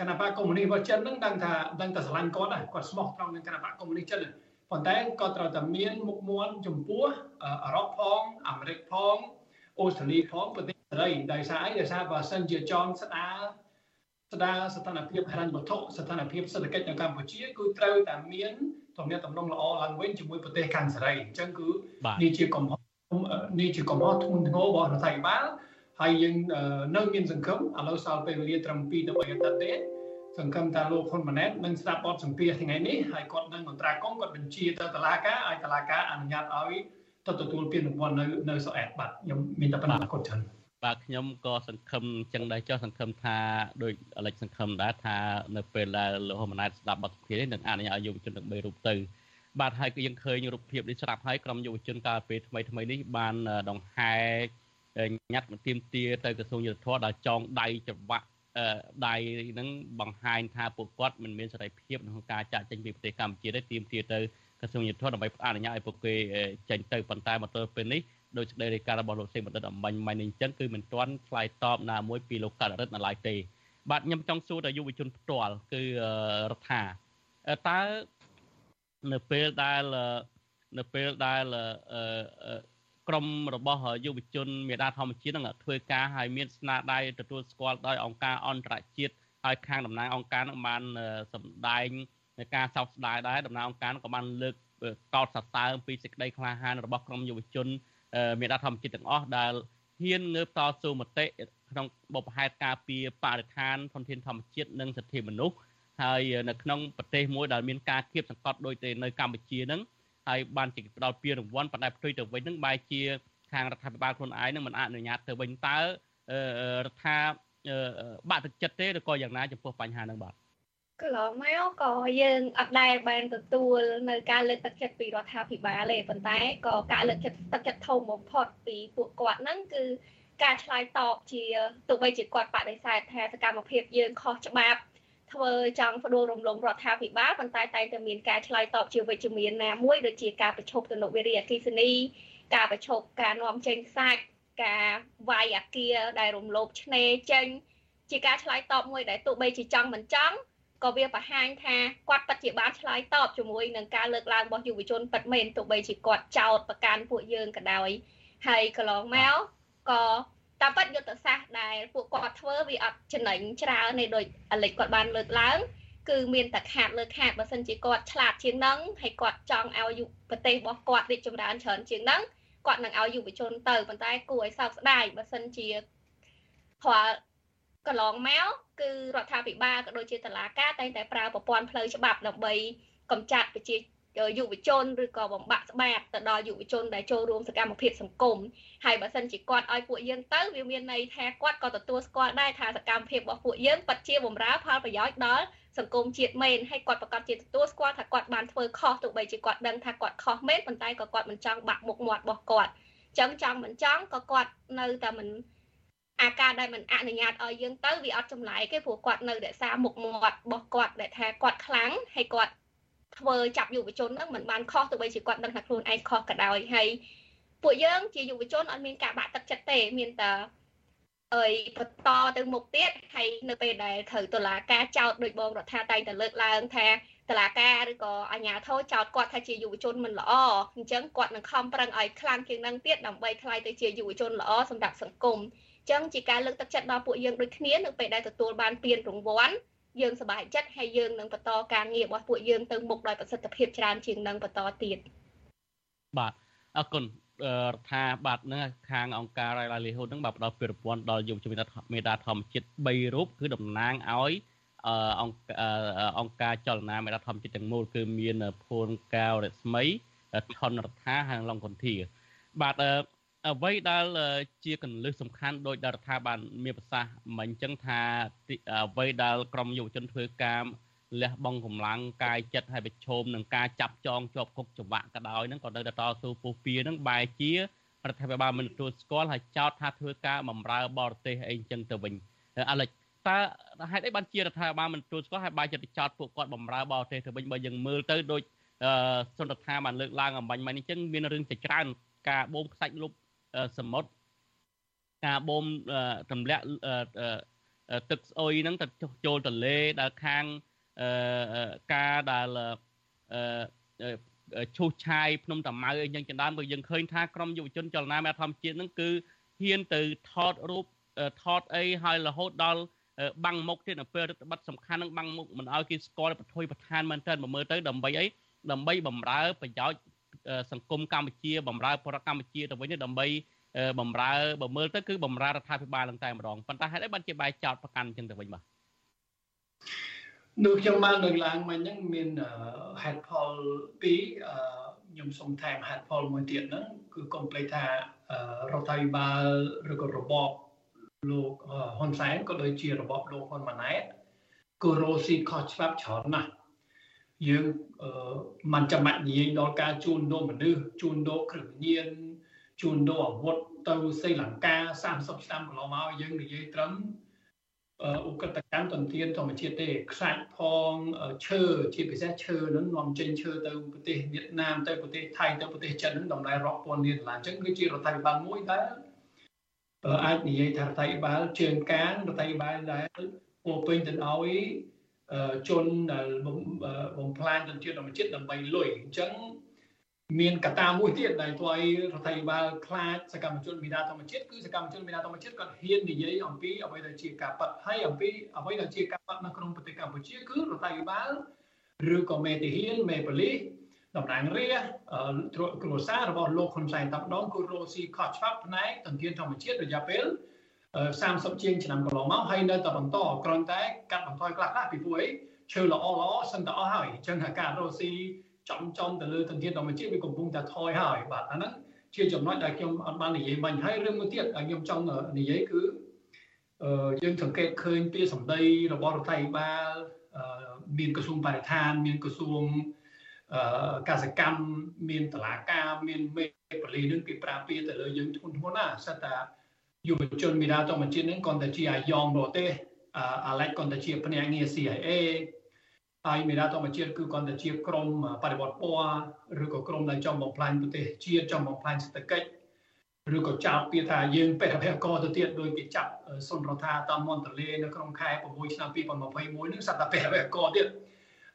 គណៈបកកុម្មុយនីសរបស់ចិនហ្នឹងដឹងថាដឹងតែស្រឡាញ់គាត់ដែរគាត់ស្មោះត្រង់នឹងគណៈបកកុម្មុយនីសចិនប៉ុន្តែគាត់ត្រូវតែមានមុខមាត់ចំពោះអឺរ៉ុបផងអាមេរិកផងអូស្ត្រាលីផងប្រទេសសេរីដោយសារអីដោយសារបើសិនជាចង់ស្ដារស្ដារស្ថានភាពហិរញ្ញវត្ថុស្ថានភាពសេដ្ឋកិច្ចនៅកម្ពុជាគឺត្រូវតែមាន ទំនាក់ទំនងល្អឡើងវិញជាមួយប្រទេសខាងសេរីអញ្ចឹងគឺនេះជាកំហុសនេះជាកំហុសធ្ងន់ធ្ងររបស់រដ្ឋាភិបាលហើយយើងនៅមានសង្ឃឹមឥឡូវសល់ពេលវេលាត្រឹម2ទៅ3អាទិត្យទេសង្ឃឹមថាលោកហ៊ុនម៉ាណែតនឹងស្ដាប់បទសម្ភាសថ្ងៃនេះហើយគាត់នឹងអន្តរាគមគាត់បញ្ជាទៅតុលាការឲ្យតុលាការអនុញ្ញាតឲ្យទៅទទួលពានរង្វាន់នៅនៅសូអែតបាទខ្ញុំមានតែប៉ុណ្ណឹងគាត់ច្រើន បាទខ្ញុំក៏សង្ឃឹមចឹងដែរចុះសង្ឃឹមថាដោយអលិចសង្ឃឹមដែរថានៅពេលដែលលោកហ៊ុនម៉ាណែតស្ដាប់បទសម្ភាសនេះនឹងអនុញ្ញាតឲ្យយុវជនទាំង3រូបទៅបាទហើយគឺយើងឃើញរូបភាពនេះស្រាប់ហើយក្រុមយុវជនកាលពេលថ្មីថ្មីនេះបានដង្ហែញត្តិមកទៀមទាទៅក្រសួងយុទ្ធភ័ពដល់ចងដៃច្រវាក់ដៃហ្នឹងបង្ហាញថាពួកគាត់មិនមានសេរីភាពក្នុងការចាក់ចេញពីប្រទេសកម្ពុជាទេទៀមទាទៅក្រសួងយុទ្ធភ័ពដើម្បីអនុញ្ញាតឲ្យពួកគេចេញទៅប៉ុន្តែមកទល់ពេលនេះ ដោយសេចក្តីរាយការណ៍របស់លោកសេងបណ្ឌិតអំបញ្ញមិញនេះអញ្ចឹងគឺមិនទាន់ឆ្លើយតបណាមួយពីលោកកតរិទ្ធនៅឡើយទេ បាទខ្ញុំចង់សួរទៅយុវជនផ្ទាល់គឺរដ្ឋាតើនៅពេលដែលនៅពេលដែលក្រមរបស់យុវជនមេដាធម្មជាតិនឹងធ្វើការឲ្យមានស្នាដៃទទួលស្គាល់ដោយអង្គការអន្តរជាតិហើយខាងតំណាងអង្គការនឹងបានសម្ដែងនៃការសោកស្ដាយដែរតំណាងអង្គការក៏បានលើកកោតសរសើរពីសេចក្តីក្លាហានរបស់ក្រមយុវជន មេដាធម្មជាតិទាំងអស់ដែលហ៊ានងើបតស៊ូមតិក្នុងបបហេតុការពីបរិស្ថានធនធានធម្មជាតិនិងសិទ្ធិមនុស្សហើយនៅក្នុងប្រទេសមួយដែលមានការគៀបសង្កត់ដូចទៅនៅកម្ពុជាហ្នឹងហើយបានជាផ្ដល់ពានរង្វាន់ប៉ុន្តែផ្ទុយទៅវិញហ្នឹងបែរជាខាងរដ្ឋាភិបាលខ្លួនឯងនឹងមិនអនុញ្ញាតទៅវិញតើរដ្ឋាបាក់ទឹកចិត្តទេឬក៏យ៉ាងណាចំពោះបញ្ហាហ្នឹងបាទ កន្លងមកក៏យើងអត់ដែលបានទទួលនៅការលើកទឹកចិត្តពីរដ្ឋាភិបាលទេប៉ុន្តែក៏ការលើកចិត្តទឹកចិត្តធំបំផុតពីពួកគាត់ហ្នឹងគឺការឆ្លើយតបជាទោះបីជាគាត់បដិសេធថាសកម្មភាពយើងខុសច្បាប់ធ្វើចង់ផ្ដួលរំលំរដ្ឋាភិបាលប៉ុន្តែតែតែមានការឆ្លើយតបជាវិជ្ជមានណាមួយដូចជាការប្រជុំទនវិរិយអគិសនី ការប្រជុំការនាំចេញសាច់ការវាយអាគារដែលរំលោភឆ្នេរចេញ ជាការឆ្លើយតបមួយដែលទោះបីជាចង់មិនចង់ ក៏វាបង្ហាញថាគាត់ពិតជាបានឆ្លើយតបជាមួយនឹងការលើកឡើងរបស់យុវជនពិតមែនទោះបីជាគាត់ចោទប្រកាន់ពួកយើងក៏ដោយហើយកន្លងមកក៏តាមពិតយុទ្ធសាស្ត្រដែលពួកគាត់ធ្វើវាអត់ចំណេញច្រើននៃដូចអាលិចគាត់បានលើកឡើងគឺមានតែខាតលើខាតបើសិនជាគាត់ឆ្លាតជាងនឹងហើយគាត់ចង់ឲ្យប្រទេសរបស់គាត់រីកចម្រើនច្រើនជាងនឹងគាត់នឹងឲ្យយុវជនទៅប៉ុន្តែគួរឲ្យសោកស្ដាយបើសិនជាព្រោះ កន្លងមកគឺរដ្ឋាភិបាលក៏ដូចជាតុលាការតែងតែប្រើប្រព័ន្ធផ្លូវច្បាប់ដើម្បីកម្ចាត់ប្រជាយុវជនឬក៏បំបាក់ស្បាតទៅដល់យុវជនដែលចូលរួមសកម្មភាពសង្គមហើយបើសិនជាគាត់ឲ្យពួកយើងទៅវាមានន័យថាគាត់ក៏ទទួលស្គាល់ដែរថាសកម្មភាពរបស់ពួកយើងពិតជាបំរើផលប្រយោជន៍ដល់សង្គមជាតិមែនហើយគាត់ប្រកាសជាទទួលស្គាល់ថាគាត់បានធ្វើខុសទោះបីជាគាត់ដឹងថាគាត់ខុសមែនប៉ុន្តែក៏គាត់មិនចង់បាក់មុខមាត់របស់គាត់ចឹងចង់មិនចង់ក៏គាត់នៅតែមិន អាការដែលមិនអនុញ្ញាតឲ្យយើងទៅវាអត់ចម្លែកទេព្រោះគាត់នៅរក្សាមុខមាត់របស់គាត់ដែលថាគាត់ខ្លាំងហើយគាត់ធ្វើចាប់យុវជនហ្នឹងមិនបានខុសទោះបីជាគាត់ដឹងថាខ្លួនឯងខុសក៏ដោយហើយពួកយើងជាយុវជនអត់មានការបាក់ទឹកចិត្តទេមានតែអើយបន្តទៅមុខទៀតហើយនៅពេលដែលត្រូវតុលាការចោទដោយបងរដ្ឋាតែងតែលើកឡើងថាតឡាការឬក៏អាជ្ញាធរចោទគាត់ថាជាយុវជនមិនល្អអញ្ចឹងគាត់នឹងខំប្រឹងឲ្យខ្លាំងជាងនឹងទៀតដើម្បីខ្លាយទៅជាយុវជនល្អសម្រាប់សង្គមអញ្ចឹងជាការលើកទឹកចិត្តដល់ពួកយើងដូចគ្នានៅពេលដែលទទួលបានពានរង្វាន់យើងសប្បាយចិត្តហើយយើងនឹងបន្តការងាររបស់ពួកយើងទៅមុខដោយប្រសិទ្ធភាពច្រើនជាងនឹងបន្តទៀតបាទអរគុណរដ្ឋាបាទនឹងខាងអង្គការ livelihood នឹងបាទផ្ដល់ពានរង្វាន់ដល់យុវជនមេដាធម្មជាតិ3រូបគឺតំណាងឲ្យអង្គអង្គការចលនាមេដាធម្មជាតិទាំងមូលគឺមានភូនកៅរស្មីថនរដ្ឋាហើយឡុងកុនធាបាទ អ្វីដែលជាកលឹះសំខាន់ដោយដល់រដ្ឋាភិបាលមានប្រសាសន៍មិនអញ្ចឹងថាអ្វីដែលក្រមយុវជនធ្វើការលះបង់កម្លាំងកាយចិត្តហើយប្រឈមនឹងការចាប់ចងជាប់គុកច្បាក់ក៏ដោយហ្នឹងក៏នៅតែតស៊ូពុះពៀហ្នឹងបែរជារដ្ឋាភិបាលមិនទទួលស្គាល់ហើយចោទថាធ្វើការបម្រើបរទេសអីអញ្ចឹងទៅវិញអាឡិចតើហេតុអីបានជារដ្ឋាភិបាលមិនទទួលស្គាល់ហើយបែរជាទៅចោទពួកគាត់បម្រើបរទេសទៅវិញបើយើងមើលទៅដូចសន្តិថាបានលើកឡើងអំបញ្ញមកនេះអញ្ចឹងមានរឿងជាច្រើនការបូមខ្សាច់លុប សមុទ្រការបូមទម្លាក់ទឹកស្អុយហ្នឹងទៅចូលទន្លេដែលខាងការដែលឈូសឆាយភ្នំតាម៉ៅអីយ៉ាងជាដើមក៏យើងឃើញថាក្រមយុវជនចលនាមេធម្មជាតិហ្នឹងគឺហ៊ានទៅថតរូបថតអីហើយរហូតដល់បាំងមុខទៀតនៅពេលរដ្ឋបတ်សំខាន់នឹងបាំងមុខមិនឲ្យគេស្គាល់ប្រថុយប្រឋានមែនតើមកមើលទៅដើម្បីអីដើម្បីបំរើប្រយោជន៍ សង្គមកម្ពុជាបំរើប្រជាកម្ពុជាទៅវិញដើម្បីបំរើបើមើលទៅគឺបំរើរដ្ឋាភិបាលនឹងតែម្ដងប៉ុន្តែហេតុអីបានជាបែកចោតប្រកាន់អញ្ចឹងទៅវិញបាទនៅខ្ញុំបានលើកឡើងមិញហ្នឹងមានហេតុផលពីរខ្ញុំសូមថែមហេតុផលមួយទៀតហ្នឹងគឺកុំភ្លេចថារដ្ឋាភិបាលឬក៏របបលោកហ៊ុនសែនក៏ដូចជារបបលោកហ៊ុនម៉ាណែតក៏រស់ស៊ីខុសច្បាប់ច្រើនណាស់ យើងមិនចាំបាច់និយាយដល់ការជួញដូរមនុស្សជួញដូរគ្រឿងញៀនជួញដូរអាវុធទៅស្រីលង្កា30ឆ្នាំកន្លងមកយើងនិយាយត្រឹមឧក្រិដ្ឋកម្មទន្ទានធម្មជាតិទេខ្សាច់ផងឈើជាពិសេសឈើនឹងនាំចេញឈើទៅប្រទេសវៀតណាមទៅប្រទេសថៃទៅប្រទេសចិននឹងតម្លៃរាប់ពាន់លានដុល្លារអញ្ចឹងគឺជារដ្ឋាភិបាលមួយដែលអាចនិយាយថារដ្ឋាភិបាលជើងកាងរដ្ឋាភិបាលដែលពោពេញទៅដោយ ជនដែលបំផ្លាញទន្ទានធម្មជាតិដើម្បីលុយអញ្ចឹងមានកត្តាមួយទៀតដែលធ្វើឲ្យរដ្ឋាភិបាលខ្លាចសកម្មជនមេដាធម្មជាតិគឺសកម្មជនមេដាធម្មជាតិគាត់ហ៊ាននិយាយអំពីអ្វីដែលជាការប៉ັດហើយអំពីអ្វីដែលជាការប៉ັດនៅក្នុងប្រទេសកម្ពុជាគឺរដ្ឋាភិបាលឬក៏មេទាហានមេប៉ូលីសតំណាងរាស្ត្រគ្រួសាររបស់លោកហ៊ុនសែនតាំងដងគឺរស់ស៊ីខុសច្បាប់ផ្នែកទន្ទានធម្មជាតិរយៈពេល 30ជាងឆ្នាំកន្លងមកហើយនៅតែបន្តគ្រាន់តែកាត់បន្ថយខ្លះខ្លះពីព្រោះអីឈើល្អល្អសិនតែអស់ហើយអញ្ចឹងការរស់ស៊ីចំចំទៅលើទន្ទានធម្មជាតិវាកំពុងតែថយហើយបាទអាហ្នឹងជាចំណុចដែលខ្ញុំអត់បាននិយាយមិញហើយរឿងមួយទៀតខ្ញុំចង់និយាយគឺយើងសង្កេតឃើញពីសម្ដីរបស់រដ្ឋាភិបាលមានក្រសួងបរិស្ថាន មានក្រសួងកសកម្មមានតឡាការមានមេប៉ូលីសនឹងគេប្រាពាទៅលើយើងធ្ងន់ធ្ងរណាស់សិតតា យុវជនមីដាធម្មជាតិនឹងគាត់តែជាអាយ៉ងបរទេសអាឡែកគាត់តែជាភ្នាក់ងារ CIA ហើយមេដាធម្មជាតិគឺគាត់តែជាក្រមបដិវត្តពណ៌ឬក៏ក្រមដែលចង់បំផ្លាញប្រទេសជាតិចង់បំផ្លាញសេដ្ឋកិច្ចឬក៏ចោទពាក្យថាយើងបេះរហកទៅទៀតដោយគេចាប់សុនរដ្ឋាតាមមន្ទលេនៅក្នុងខែ6ឆ្នាំ2021នឹងសត្វតែបេះរហកទៀត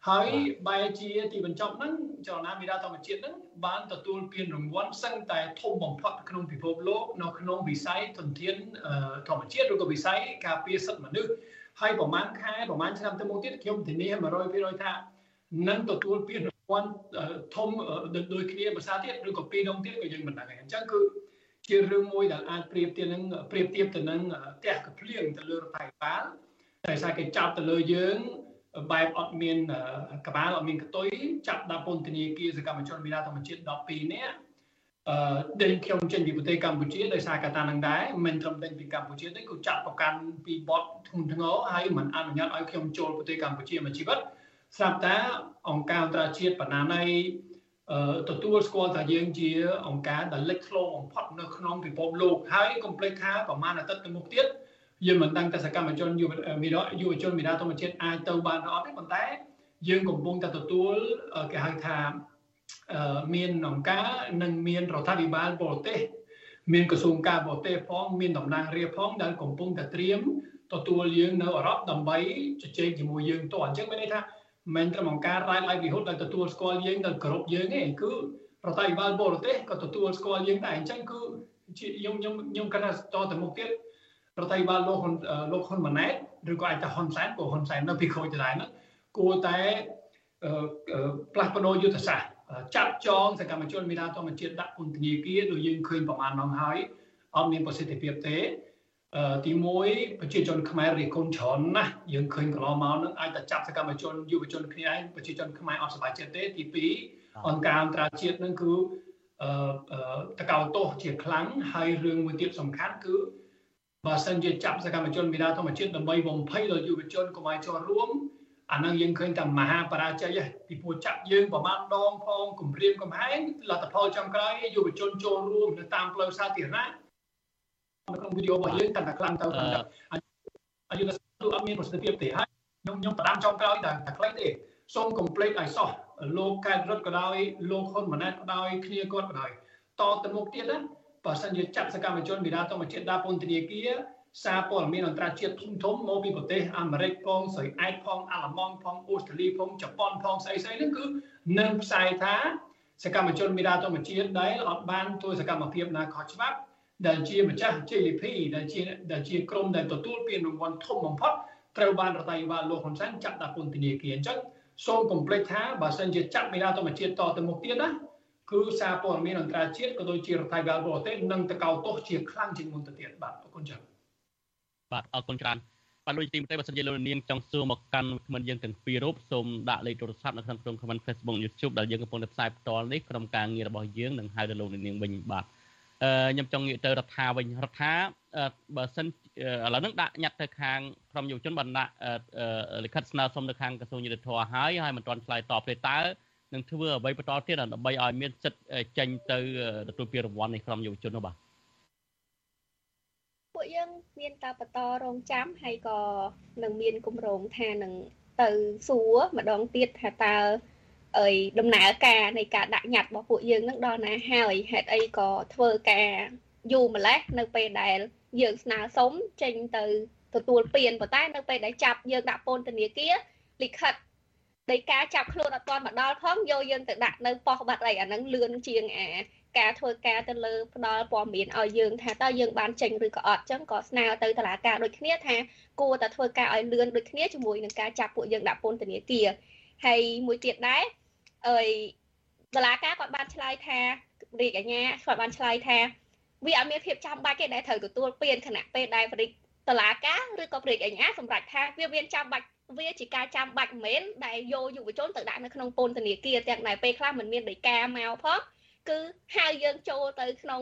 ហើយបែរជាទីបញ្ចប់ហ្នឹងចលនាមេដាធម្មជាតិហ្នឹងបានទទួលពានរង្វាន់សឹងតែធំបំផុតក្នុងពិភពលោកនៅក្នុងវិស័យធនធានធម្មជាតិឬក៏វិស័យការពារសិទ្ធិមនុស្សហើយប្រហែលខែប្រហែលឆ្នាំទៅមុខទៀតខ្ញុំធានា100%ថានឹងទទួលពានរង្វាន់ធំដូចគ្នាភាសាទៀតឬក៏ពីរដងទៀតក៏យើងមិនដឹងដែរអញ្ចឹងគឺជារឿងមួយដែលអាចប្រៀបទៀតនឹងប្រៀបធៀបទៅនឹងផ្ទះកភ្លៀងទៅលើរដ្ឋាភិបាលតែសារគេចាប់ទៅលើយើង បែបអត់មានកបាលអត់មានកតុយចាប់ដាក់ពន្ធនាគារសកម្មជនវិទ្យាធម្មជាតិ12នាក់អឺដេញខ្ញុំចេញពីប្រទេសកម្ពុជាដោយសារកត្តានឹងដែរមិនត្រឹមតែពីកម្ពុជាទេគឺចាត់ប្រកាន់ពីបទធ្ងន់ធ្ងរហើយមិនអនុញ្ញាតឲ្យខ្ញុំចូលប្រទេសកម្ពុជាមួយជីវិតស្រាប់តែអង្គការអន្តរជាតិបណ្ណាណៃទទួលស្គាល់ថាយើងជាអង្គការដែលលេចធ្លោបំផុតនៅក្នុងពិភពលោកហើយកុំភ្លេចថាប្រហែលអាទិត្យទៅមុខទៀត យើងមិនដឹងថាសកម្មជនយុវយុវជនមេដាធម្មជាតិអាចទៅបានឬអត់ទេប៉ុន្តែ យើងកំពុងតែទទួលគេហៅថាមានអង្គការនិងមានរដ្ឋាភិបាលបរទេសមានក្រសួងការបរទេសផងមានតំណាងរាស្ត្រផងដែលកំពុងតែត្រៀមទទួលយើងនៅអឺរ៉ុបដើម្បីជជែកជាមួយយើងតអញ្ចឹងមានន័យថាមិនត្រឹមអង្គការ Right Livelihood ដែលទទួលស្គាល់យើងដែលគ្រប់យើងទេគឺរដ្ឋាភិបាលបរទេសក៏ទទួលស្គាល់យើងដែរអញ្ចឹងគឺជាខ្ញុំខ្ញុំខ្ញុំគិតថាតទៅមុខទៀត រដ្ឋាភិបាលលោកលោកហ៊ុនម៉ាណែតឬក៏អាចថាហ៊ុនសែនក៏ហ៊ុនសែននៅពីក្រូចដដែលហ្នឹងគួរតែផ្លាស់ប្ដូរយុទ្ធសាស្ត្រចាត់ចងសកម្មជនមេដាធម្មជាតិដាក់ពន្ធនាគារដូចយើងឃើញប្រមាណហ្នឹងហើយអត់មានប្រសិទ្ធភាពទេទី1ប្រជាជនខ្មែររិះគន់ច្រើនណាស់យើងឃើញកន្លងមកនឹងអាចតែចាប់សកម្មជនយុវជនគ្នាឯងប្រជាជនខ្មែរអត់សប្បាយចិត្តទេទី2អង្គការអន្តរជាតិនឹងគឺអឺតកោតោសជាខ្លាំងហើយរឿងមួយទៀតសំខាន់គឺ បើសិនជាចាប់សកម្មជនមេដាធម្មជាតិដើម្បីបំភ័យដល់យុវជនកុំឲ្យចូលរួមអានឹងយើងឃើញតែមហាបរាជ័យពីពួកចាប់យើងប្រមាណដងផងគម្រាមកំហែងលទ្ធផលចំក្រោយយុវជនចូលរួមនៅតាមផ្លូវសាធារណៈនៅក្នុងវីដេអូរបស់យើងកាន់តែខ្លាំងទៅកាន់តែអាយុទ្ធគឺអត់មានប្រសិទ្ធភាពទេហើយខ្ញុំខ្ញុំផ្ដាំចំក្រោយតែតែខ្លីទេសូមកុំភ្លេចឲ្យសោះលោកកែតរត់ក៏ដោយលោកហ៊ុនម៉ាណែតក៏ដោយគ្នាគាត់ក៏ដោយតទៅមុខទៀតណា បើសិនជាចាប់សកម្មជនវិរាធម្មជាតិដាក់ពន្ធនាគារសារព័ត៌មានអន្តរជាតិធំធំមកពីប្រទេសអាមេរិកផងស្រីអែតផងអាល្លឺម៉ង់ផងអូស្ត្រាលីផងជប៉ុនផងស្អីស្អីហ្នឹងគឺនឹងផ្សាយថាសកម្មជនមេដាធម្មជាតិដែលអត់បានធ្វើសកម្មភាពណាខុសច្បាប់ដែលជាម្ចាស់ JLP ដែលជាដែលជាក្រុមដែលទទួលពានរង្វាន់ធំបំផុតត្រូវបានរដ្ឋាភិបាលលោកហ៊ុនសែនចាត់ដាក់ពន្ធនាគារអញ្ចឹងសូមកុំភ្លេចថាបើសិនជាចាត់មេដាធម្មជាតិតទៅមុខទៀតណា គឺសារព័ត៌មានអន្តរជាតិក៏ដូចជារដ្ឋាភិបាលបរទេសនឹងតកោតទោសជាខ្លាំងជាងមុនទៅទៀតបាទអរគុណច្រើនបាទអរគុណច្រើនបាទលោកទីមទេបើសិនជាលោកនាងចង់សួរមកកាន់មិនយើងទាំងពីររូបសូមដាក់លេខទូរស័ព្ទនៅក្នុងក្រុម comment Facebook YouTube ដែលយើងកំពុងតែផ្សាយផ្ទាល់នេះក្រុមការងាររបស់យើងនឹងហៅទៅលោកនាងវិញបាទអឺខ្ញុំចង់ងាកទៅរដ្ឋាវិញរដ្ឋាបើសិនឥឡូវហ្នឹងដាក់ញត្តិទៅខាងក្រុមយុវជនបានដាក់លិខិតស្នើសុំទៅខាងក្រសួងយុទ្ធភ័ពហើយហើយមិនទាន់ឆ្លើយតបទេតើ នឹងធ្វើអ្វីបន្តទៀតដើម្បីឲ្យមានសិទ្ធិចេញទៅទទួលពានរង្វាន់នៃក្រុមយុវជននោះបាទមានតែបន្តរងចាំហើយក៏នឹងមានគម្រោងថានឹងទៅសួរម្ដងទៀតថាតើអីដំណើរការនៃការដាក់ញត្តិរបស់ពួកយើងនឹងដល់ណាហើយហេតុអីក៏ធ្វើការយូរម្លេះនៅពេលដែលយើងស្នើសុំចេញទៅទទួលពានប៉ុន្តែនៅពេលដែលចាប់យើងដាក់ពន្ធនាគារលិខិត នៃការចាប់ខ្លួនអត់ទាន់មកដល់ផងយកយើងទៅដាក់នៅប៉ុស្តិ៍បាត់អីអាហ្នឹងលឿនជាងអាការធ្វើការទៅលើផ្ដល់ព័ត៌មានឲ្យយើងថាតើយើងបានចេញឬក៏អត់ចឹងក៏ស្នើទៅតុលាការដូចគ្នាថាគួរតែធ្វើការឲ្យលឿនដូចគ្នាជាមួយនឹងការចាប់ពួកយើងដាក់ពន្ធនាគារហើយមួយទៀតដែរអើយតុលាការគាត់បានឆ្លើយថារាជអាជ្ញាគាត់បានឆ្លើយថាវាអត់មានភាពចាំបាច់ទេដែលត្រូវទទួលពានគណៈពេលដែលរាជតុលាការឬក៏រាជអាជ្ញាសម្រាប់ថាវាមានចាំបាច់ វាជាការចាំបាច់មិនមែនដែលយកយុវជនទៅដាក់នៅក្នុងពន្ធនាគារទាំងដែលពេលខ្លះមិនមានដីកាមកផងគឺហៅយើងចូលទៅក្នុង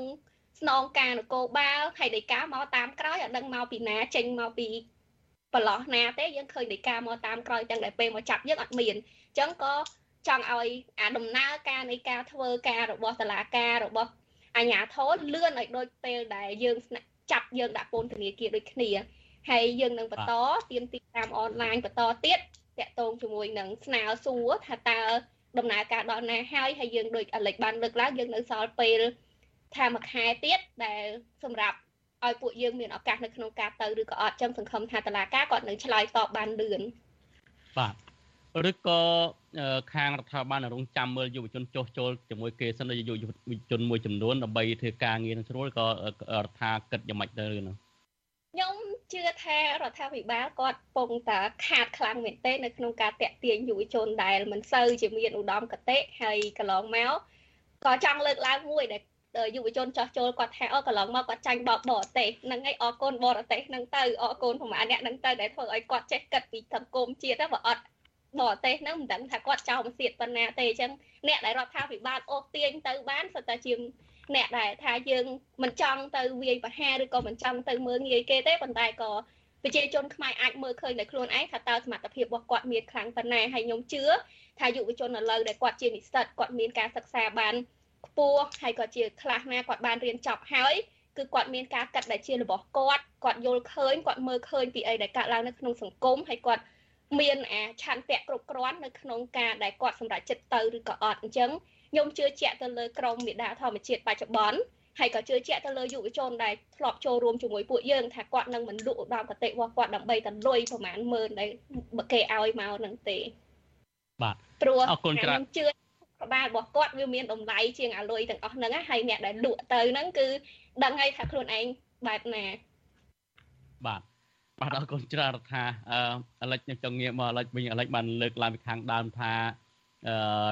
ស្នងការនគរបាលហើយដីកាមកតាមក្រោយអត់ដឹងមកពីណាចេញមកពីប្រឡោះណាទេយើងឃើញដីកាមកតាមក្រោយទាំងដែលពេលមកចាប់យើងអត់មានអញ្ចឹងក៏ចង់ឲ្យអាដំណើរការនៃការធ្វើការរបស់តឡាការរបស់អាជ្ញាធរលឿនឲ្យដូចពេលដែលយើងចាប់យើងដាក់ពន្ធនាគារដូចគ្នា ហើយយើងនឹងបន្តទៀមទីតាមអនឡាញបន្តទៀតតាក់ទងជាមួយនឹងស្នើសួរថាតើដំណើរការដល់ណាហើយហើយយើងដូចអាលិចបានលើកឡើងយើងនៅសល់ពេលថាមួយខែទៀតដែលសម្រាប់ឲ្យពួកយើងមានឱកាសនៅក្នុងការទៅឬក៏អត់ចឹងសង្ឃឹមថាតឡាការគាត់នឹងឆ្លើយតបបានលឿនបាទឬក៏ខាងរដ្ឋាភិបាលរងចាំមើលយុវជនចុះចូលជាមួយគេសិនយុវជនមួយចំនួនដើម្បីធ្វើការងារនឹងស្រួលក៏រដ្ឋាគិតយ៉ាងម៉េចទៅនោះខ្ញុំ ជឿថារដ្ឋាភិបាលគាត់ពងតាខាតខ្លាំងមែនទែននៅក្នុងការតាក់ទាញយុវជនដែលមិនសូវជាមានឧត្តមគតិហើយកន្លងមកក៏ចង់លើកឡើងមួយដែលយុវជនចោះចូលគាត់ថាអូកន្លងមកគាត់ចាញ់បបបរទេសហ្នឹងហើយអរគុណបរទេសហ្នឹងទៅអរគុណប្រហែលអ្នកហ្នឹងទៅដែលធ្វើឲ្យគាត់ចេះគិតពីសង្គមជាតិបើអត់បរទេសហ្នឹងមិនដឹងថាគាត់ចោលមកទៀតប៉ុណ្ណាទេអញ្ចឹងអ្នកដែលរដ្ឋាភិបាលអូសទាញទៅបានសុទ្ធតែជា អ្នកដែលថាយើងមិនចង់ទៅវាយប្រហារឬក៏មិនចង់ទៅមើលងាយគេទេប៉ុន្តែក៏ប្រជាជនខ្មែរអាចមើលឃើញដោយខ្លួនឯងថាតើសមត្ថភាពរបស់គាត់មានខ្លាំងប៉ុណ្ណាហើយខ្ញុំជឿថាយុវជនឥឡូវដែលគាត់ជានិស្សិតគាត់មានការសិក្សាបានខ្ពស់ហើយក៏ជាខ្លះណាគាត់បានរៀនចប់ហើយគឺគាត់មានការកាត់ដែលជារបស់គាត់គាត់យល់ឃើញគាត់មើលឃើញពីអីដែលកើតឡើងនៅក្នុងសង្គមហើយគាត់មានអាឆន្ទៈគ្រប់គ្រាន់នៅក្នុងការដែលគាត់សម្រេចចិត្តទៅឬក៏អត់អញ្ចឹង ខ្ញុំជឿជាក់ទៅលើក្រមមេដាធម្មជាតិបច្ចុប្បន្នហើយក៏ជឿជាក់ទៅលើយុវជនដែលធ្លាប់ចូលរួមជាមួយពួកយើងថាគាត់នឹងមិនលក់ឧត្តមគតិរបស់គាត់ដើម្បីតែលុយប្រហែលម៉ឺនដែលគេឲ្យមកនឹងទេបាទព្រោះអរគុណច្រើនជឿក្បាលរបស់គាត់វាមានតម្លៃជាងអាលុយទាំងអស់ហ្នឹងហើយអ្នកដែលលក់ទៅហ្នឹងគឺដឹងហើយថាខ្លួនឯងបែបណាបាទបាទអរគុណច្រើនថាអឺឥឡូវខ្ញុំចង់ងាកមកឥឡូវវិញឥឡូវបានលើកឡើងពីខាងដើមថា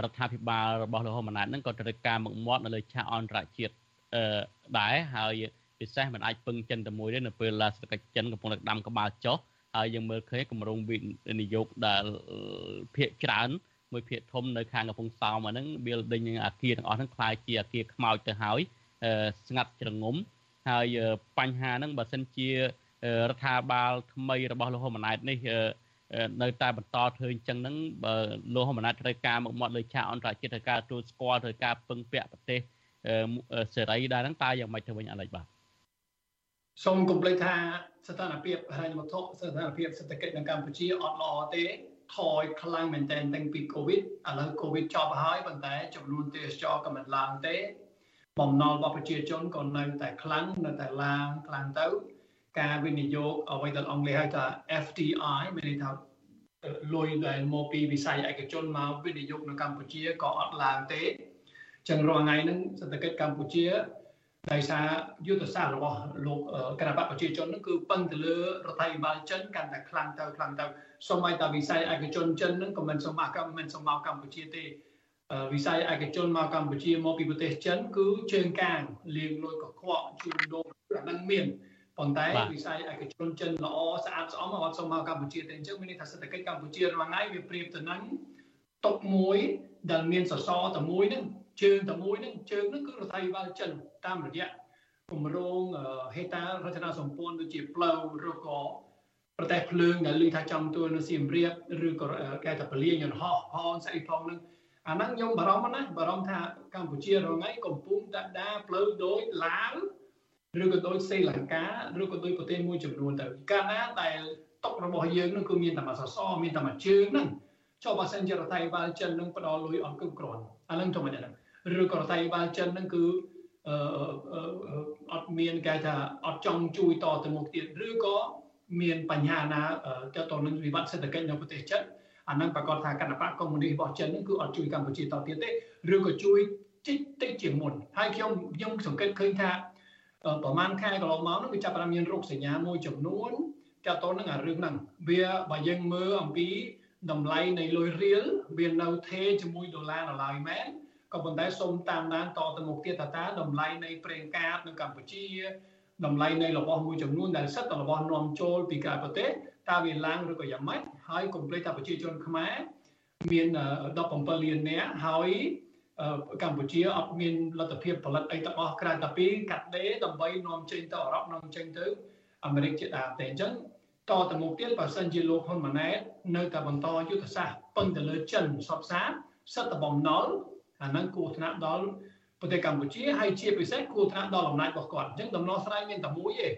រដ្ឋាភិបាលរបស់លោកហ៊ុនម៉ាណែតហ្នឹងក៏ត្រូវការមុខមាត់នៅលើឆាកអន្តរជាតិអឺដែរហើយពិសេសมันអាចពឹងចិនតែមួយទេនៅពេលសេដ្ឋកិច្ចចិនកំពុងតែដាំក្បាលចុះហើយយើងមើលឃើញគម្រោងវិនិយោគដែលភាគច្រើនមួយភាគធំនៅខាងកំពង់សោមអាហ្នឹង building អាគារទាំងអស់ហ្នឹងคล้ายជាអាគារខ្មោចទៅហើយស្ងាត់ជ្រងំហើយបញ្ហាហ្នឹងបើសិនជារដ្ឋាភិបាលថ្មីរបស់លោកហ៊ុនម៉ាណែតនេះ នៅតែបន្តធ្វើអញ្ចឹងហ្នឹងបើលោកហ៊ុនម៉ាណែតត្រូវការមកមាត់លើឆាកអន្តរជាតិត្រូវការទទួលស្គាល់ត្រូវការពឹងពាក់ប្រទេសសេរីដែរហ្នឹងតើយ៉ាងម៉េចទៅវិញអាឡិចបាទសូមគំលេចថាស្ថានភាពហិរញ្ញវត្ថុស្ថានភាពសេដ្ឋកិច្ចនៅកម្ពុជាអត់ល្អទេថយខ្លាំងមែនទែនតាំងពី Covid ឥឡូវ Covid ចប់ហើយប៉ុន្តែចំនួនទេសចរក៏មិនឡើងទេបំណុលរបស់ប្រជាជនក៏នៅតែខ្លាំងនៅតែឡើងខ្លាំងទៅ ការវិនិយោគអ្វីដែលអង់គ្លេសហៅថា FDI មានន័យថាលុយដែលមកពីវិស័យឯកជនមកវិនិយោគនៅកម្ពុជាក៏អត់ឡើងទេចឹងរាល់ថ្ងៃហ្នឹងសេដ្ឋកិច្ចកម្ពុជាដោយសារយុទ្ធសាស្ត្ររបស់លោកគណៈបកប្រជាជនហ្នឹងគឺពឹងទៅលើរដ្ឋាភិបាលចិនកាន់តែខ្លាំងទៅខ្លាំងទៅសូម្បីតែវិស័យឯកជនចិនហ្នឹងក៏មិនសូមមកមិនសូមមកកម្ពុជាទេវិស័យឯកជនមកកម្ពុជាមកពីប្រទេសចិនគឺជើងកាងលៀងលុយកខ្វក់ជួនដូរអាហ្នឹងមាន ប៉ុន្តែវិស័យឯកជនចិនល្អស្អាតស្អំអត់សូមមកកម្ពុជាទេអញ្ចឹងមានន័យថាសេដ្ឋកិច្ចកម្ពុជារាល់ថ្ងៃវាប្រៀបទៅនឹងតុកមួយដែលមានសសរតែមួយហ្នឹងជើងតែមួយហ្នឹងជើងហ្នឹងគឺរដ្ឋាភិបាលចិនតាមរយៈគម្រោងហេតារចនាសម្ព័ន្ធដូចជាផ្លូវឬក៏ប្រទេសភ្លើងដែលឮថាចង់ទួលនៅសៀមរាបឬក៏គេថាពលាយន្តហោះផងស្អីផងហ្នឹងអាហ្នឹងខ្ញុំបារម្ភណាស់បារម្ភថាកម្ពុជារងថ្ងៃកំពុងតែដើរផ្លូវដូចឡាវ ឬក៏ដូចសេលង្កាឬក៏ដូចប្រទេសមួយចំនួនទៅកាលណាដែលតុករបស់យើងនឹងគឺមានតែមួយសសរមានតែមួយជើងហ្នឹងចុះបើសិនជារដ្ឋាភិបាលចិននឹងផ្ដល់លុយអត់គ្រប់គ្រាន់អានឹងទៅមិនដឹងឬក៏រដ្ឋាភិបាលចិននឹងគឺអឺអត់មានគេថាអត់ចង់ជួយតទៅមុខទៀតឬក៏មានបញ្ហាណាទាក់ទងនឹងវិបត្តិសេដ្ឋកិច្ចនៅប្រទេសចិនអានឹងប្រកាសថាគណបកកុម្មុយនីសរបស់ចិននឹងគឺអត់ជួយកម្ពុជាតទៀតទេឬក៏ជួយតិចតិចជាងមុនហើយខ្ញុំខ្ញុំសង្កេតឃើញថា ប្រហែលខែកន្លងមកនោះវាចាប់ផ្ដើមមានរោគសញ្ញាមួយចំនួនទាក់ទងនឹងអារឿងហ្នឹងវាបើយើងមើលអំពីតម្លៃនៃលុយរៀលវានៅថេជាមួយដុល្លារនៅឡើយមែនក៏ប៉ុន្តែសូមតាមដានតទៅមុខទៀតថាតើតម្លៃនៃប្រេងកាតនៅកម្ពុជាតម្លៃនៃរបស់មួយចំនួនដែលសិតតែរបស់នាំចូលពីក្រៅប្រទេសតើវាឡើងឬក៏យ៉ាងម៉េចហើយកុំភ្លេចថាប្រជាជនខ្មែរមាន17លាននាក់ហើយ កម្ពុជាអត់មានលទ្ធភាពផលិតអីទាំងអស់ក្រៅតែពីកាត់ដេរដើម្បីនាំចេញទៅអឺរ៉ុបនាំចេញទៅអាមេរិកជាដើមតែអញ្ចឹងតទៅមុខទៀតបើសិនជាលោកហ៊ុនម៉ាណែតនៅតែបន្តយុទ្ធសាស្ត្រពឹងទៅលើចិនសពសាសិតតែបំណុលអានឹងគួរថ្នាក់ដល់ប្រទេសកម្ពុជាហើយជាពិសេសគួរថ្នាក់ដល់អំណាចរបស់គាត់អញ្ចឹងដំណោះស្រាយមានតែមួយទេ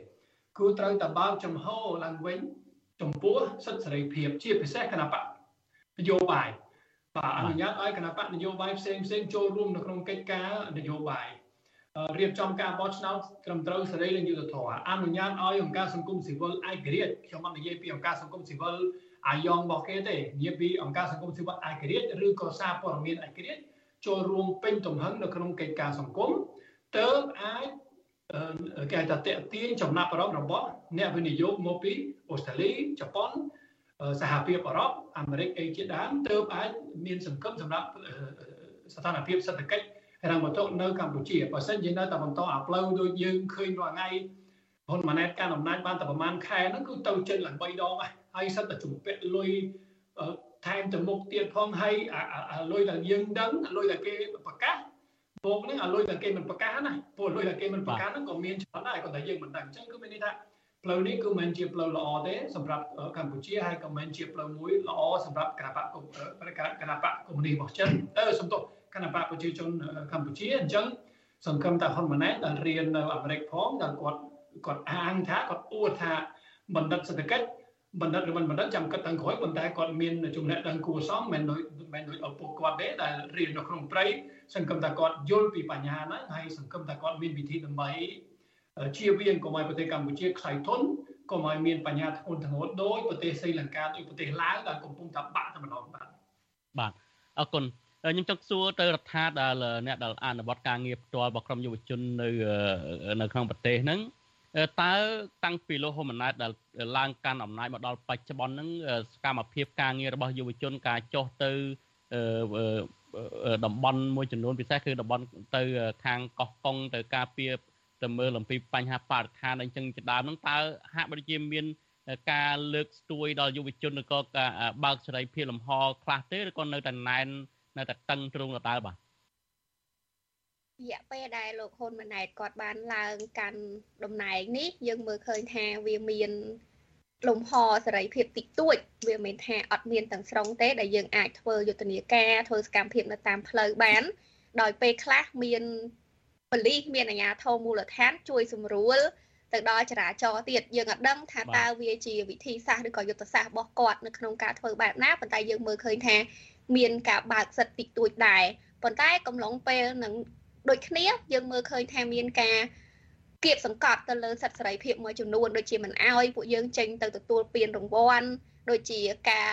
គួរត្រូវតែបើកចំហឡើងវិញចំពោះសិទ្ធិសេរីភាពជាពិសេសគណៈបកនយោបាយ បាទអនុញ្ញាតឲ្យគណៈបកនយោបាយផ្សេងផ្សេងចូលរួមនៅក្នុងកិច្ចការនយោបាយរៀបចំការបោះឆ្នោតត្រឹមត្រូវសេរីនិងយុត្តិធម៌អនុញ្ញាតឲ្យអង្គការសង្គមស៊ីវិលឯករាជ្យខ្ញុំអត់និយាយពីអង្គការសង្គមស៊ីវិលអាយ៉ងរបស់គេទេនិយាយពីអង្គការសង្គមស៊ីវិលឯករាជ្យឬក៏សារព័ត៌មានឯករាជ្យចូលរួមពេញទំហឹងនៅក្នុងកិច្ចការសង្គមទើបអាចគេថាតេទៀងចំណាប់អារម្មណ៍របស់អ្នកវិនិយោគមកពីអូស្ត្រាលីជប៉ុន សហភាពអឺរ៉ុបអាមេរិកអីជាដើមទើបអាចមានសង្គមសម្រាប់ស្ថានភាពសេដ្ឋកិច្ចហិរញ្ញវត្ថុនៅកម្ពុជាបើសិនជានៅតែបន្តអាផ្លូវដូចយើងឃើញរាល់ថ្ងៃហ៊ុនម៉ាណែតកាន់អំណាចបានតែប្រហែលខែហ្នឹងគឺទៅចេញឡើង3ដងហើយហើយសិតតែជំពាក់លុយថែមទៅមុខទៀតផងហើយអាលុយដែលយើងដឹងអាលុយដែលគេប្រកាសបូកហ្នឹងអាលុយដែលគេមិនប្រកាសណាពលលុយដែលគេមិនប្រកាសហ្នឹងក៏មានច្រើនដែរក៏តែយើងមិនដឹងអញ្ចឹងគឺមានន័យថា ផ្លូវនេះគឺមិនជាផ្លូវល្អទេសម្រាប់កម្ពុជាហើយក៏មិនជាផ្លូវមួយល្អសម្រាប់គណៈបកគណៈបកកុម្មុយនីសរបស់ចិនអឺសំទោសគណៈបកប្រជាជនកម្ពុជាអញ្ចឹងសង្ឃឹមថាហ៊ុនម៉ាណែតដែលរៀននៅអាមេរិកផងដែលគាត់គាត់អាងថាគាត់អួតថាបណ្ឌិតសេដ្ឋកិច្ចបណ្ឌិតឬមិនបណ្ឌិតចាំគិតទាំងក្រោយប៉ុន្តែគាត់មានចំណេះដឹងគួរសមមិនដូចមិនដូចឪពុកគាត់ទេដែលរៀននៅក្នុងព្រៃសង្ឃឹមថាគាត់យល់ពីបញ្ហាហ្នឹងហើយសង្ឃឹមថាគាត់មានវិធីដើម្បី ជៀសវាងកុំឲ្យប្រទេសកម្ពុជាខ្សែធនកុំឲ្យមានបញ្ហាធ្ងន់ធ្ងរដោយប្រទេសស្រីលង្កាដោយប្រទេសឡាវដែលកំពុងតែបាក់តែម្ដងបាទបាទអរគុណខ្ញុំចង់សួរទៅរដ្ឋាដែលអ្នកដែលអនុវត្តការងារផ្ទាល់របស់ក្រមយុវជននៅនៅក្នុងប្រទេសហ្នឹងតើតាំងពីលោកហ៊ុនម៉ាណែតដែលឡើងកាន់អំណាចមកដល់បច្ចុប្បន្នហ្នឹងសកម្មភាពការងាររបស់យុវជនការចុះទៅតំបន់មួយចំនួនពិសេសគឺតំបន់ទៅខាងកោះកុងទៅការពារ ទៅមើលអំពីបញ្ហាបរិស្ថានអីចឹងជាដើមហ្នឹងតើហាក់បីជាមានការលើកស្ទួយដល់យុវជនឬក៏ការបើកសេរីភាពលំហខ្លះទេឬក៏នៅតែណែននៅតែតឹងទ្រង់ដដែលបាទរយៈពេលដែលលោកហ៊ុនម៉ាណែតគាត់បានឡើងកាន់តំណែងនេះយើងមើលឃើញថាវាមានលំហសេរីភាពតិចតួចវាមិនថាអត់មានទាំងស្រុងទេដែលយើងអាចធ្វើយុទ្ធនាការធ្វើសកម្មភាពនៅតាមផ្លូវបាន ដោយពេលខ្លះមាន ប៉ូលីសមានអាជ្ញាធរមូលដ្ឋានជួយសម្រួលទៅដល់ចរាចរណ៍ទៀតយើងអត់ដឹងថាតើវាជាវិធីសាស្ត្រឬក៏យុទ្ធសាស្ត្ររបស់គាត់នៅក្នុងការធ្វើបែបណាប៉ុន្តែយើងមើលឃើញថាមានការបើកសិទ្ធិតិចតួចដែរប៉ុន្តែកំឡុងពេលនឹងដូចគ្នាយើងមើលឃើញថាមានការគៀបសង្កត់ទៅលើសិទ្ធិសេរីភាពមួយចំនួនដូចជាមិនអោយពួកយើងចេញទៅទទួលពានរង្វាន់ដូចជាការ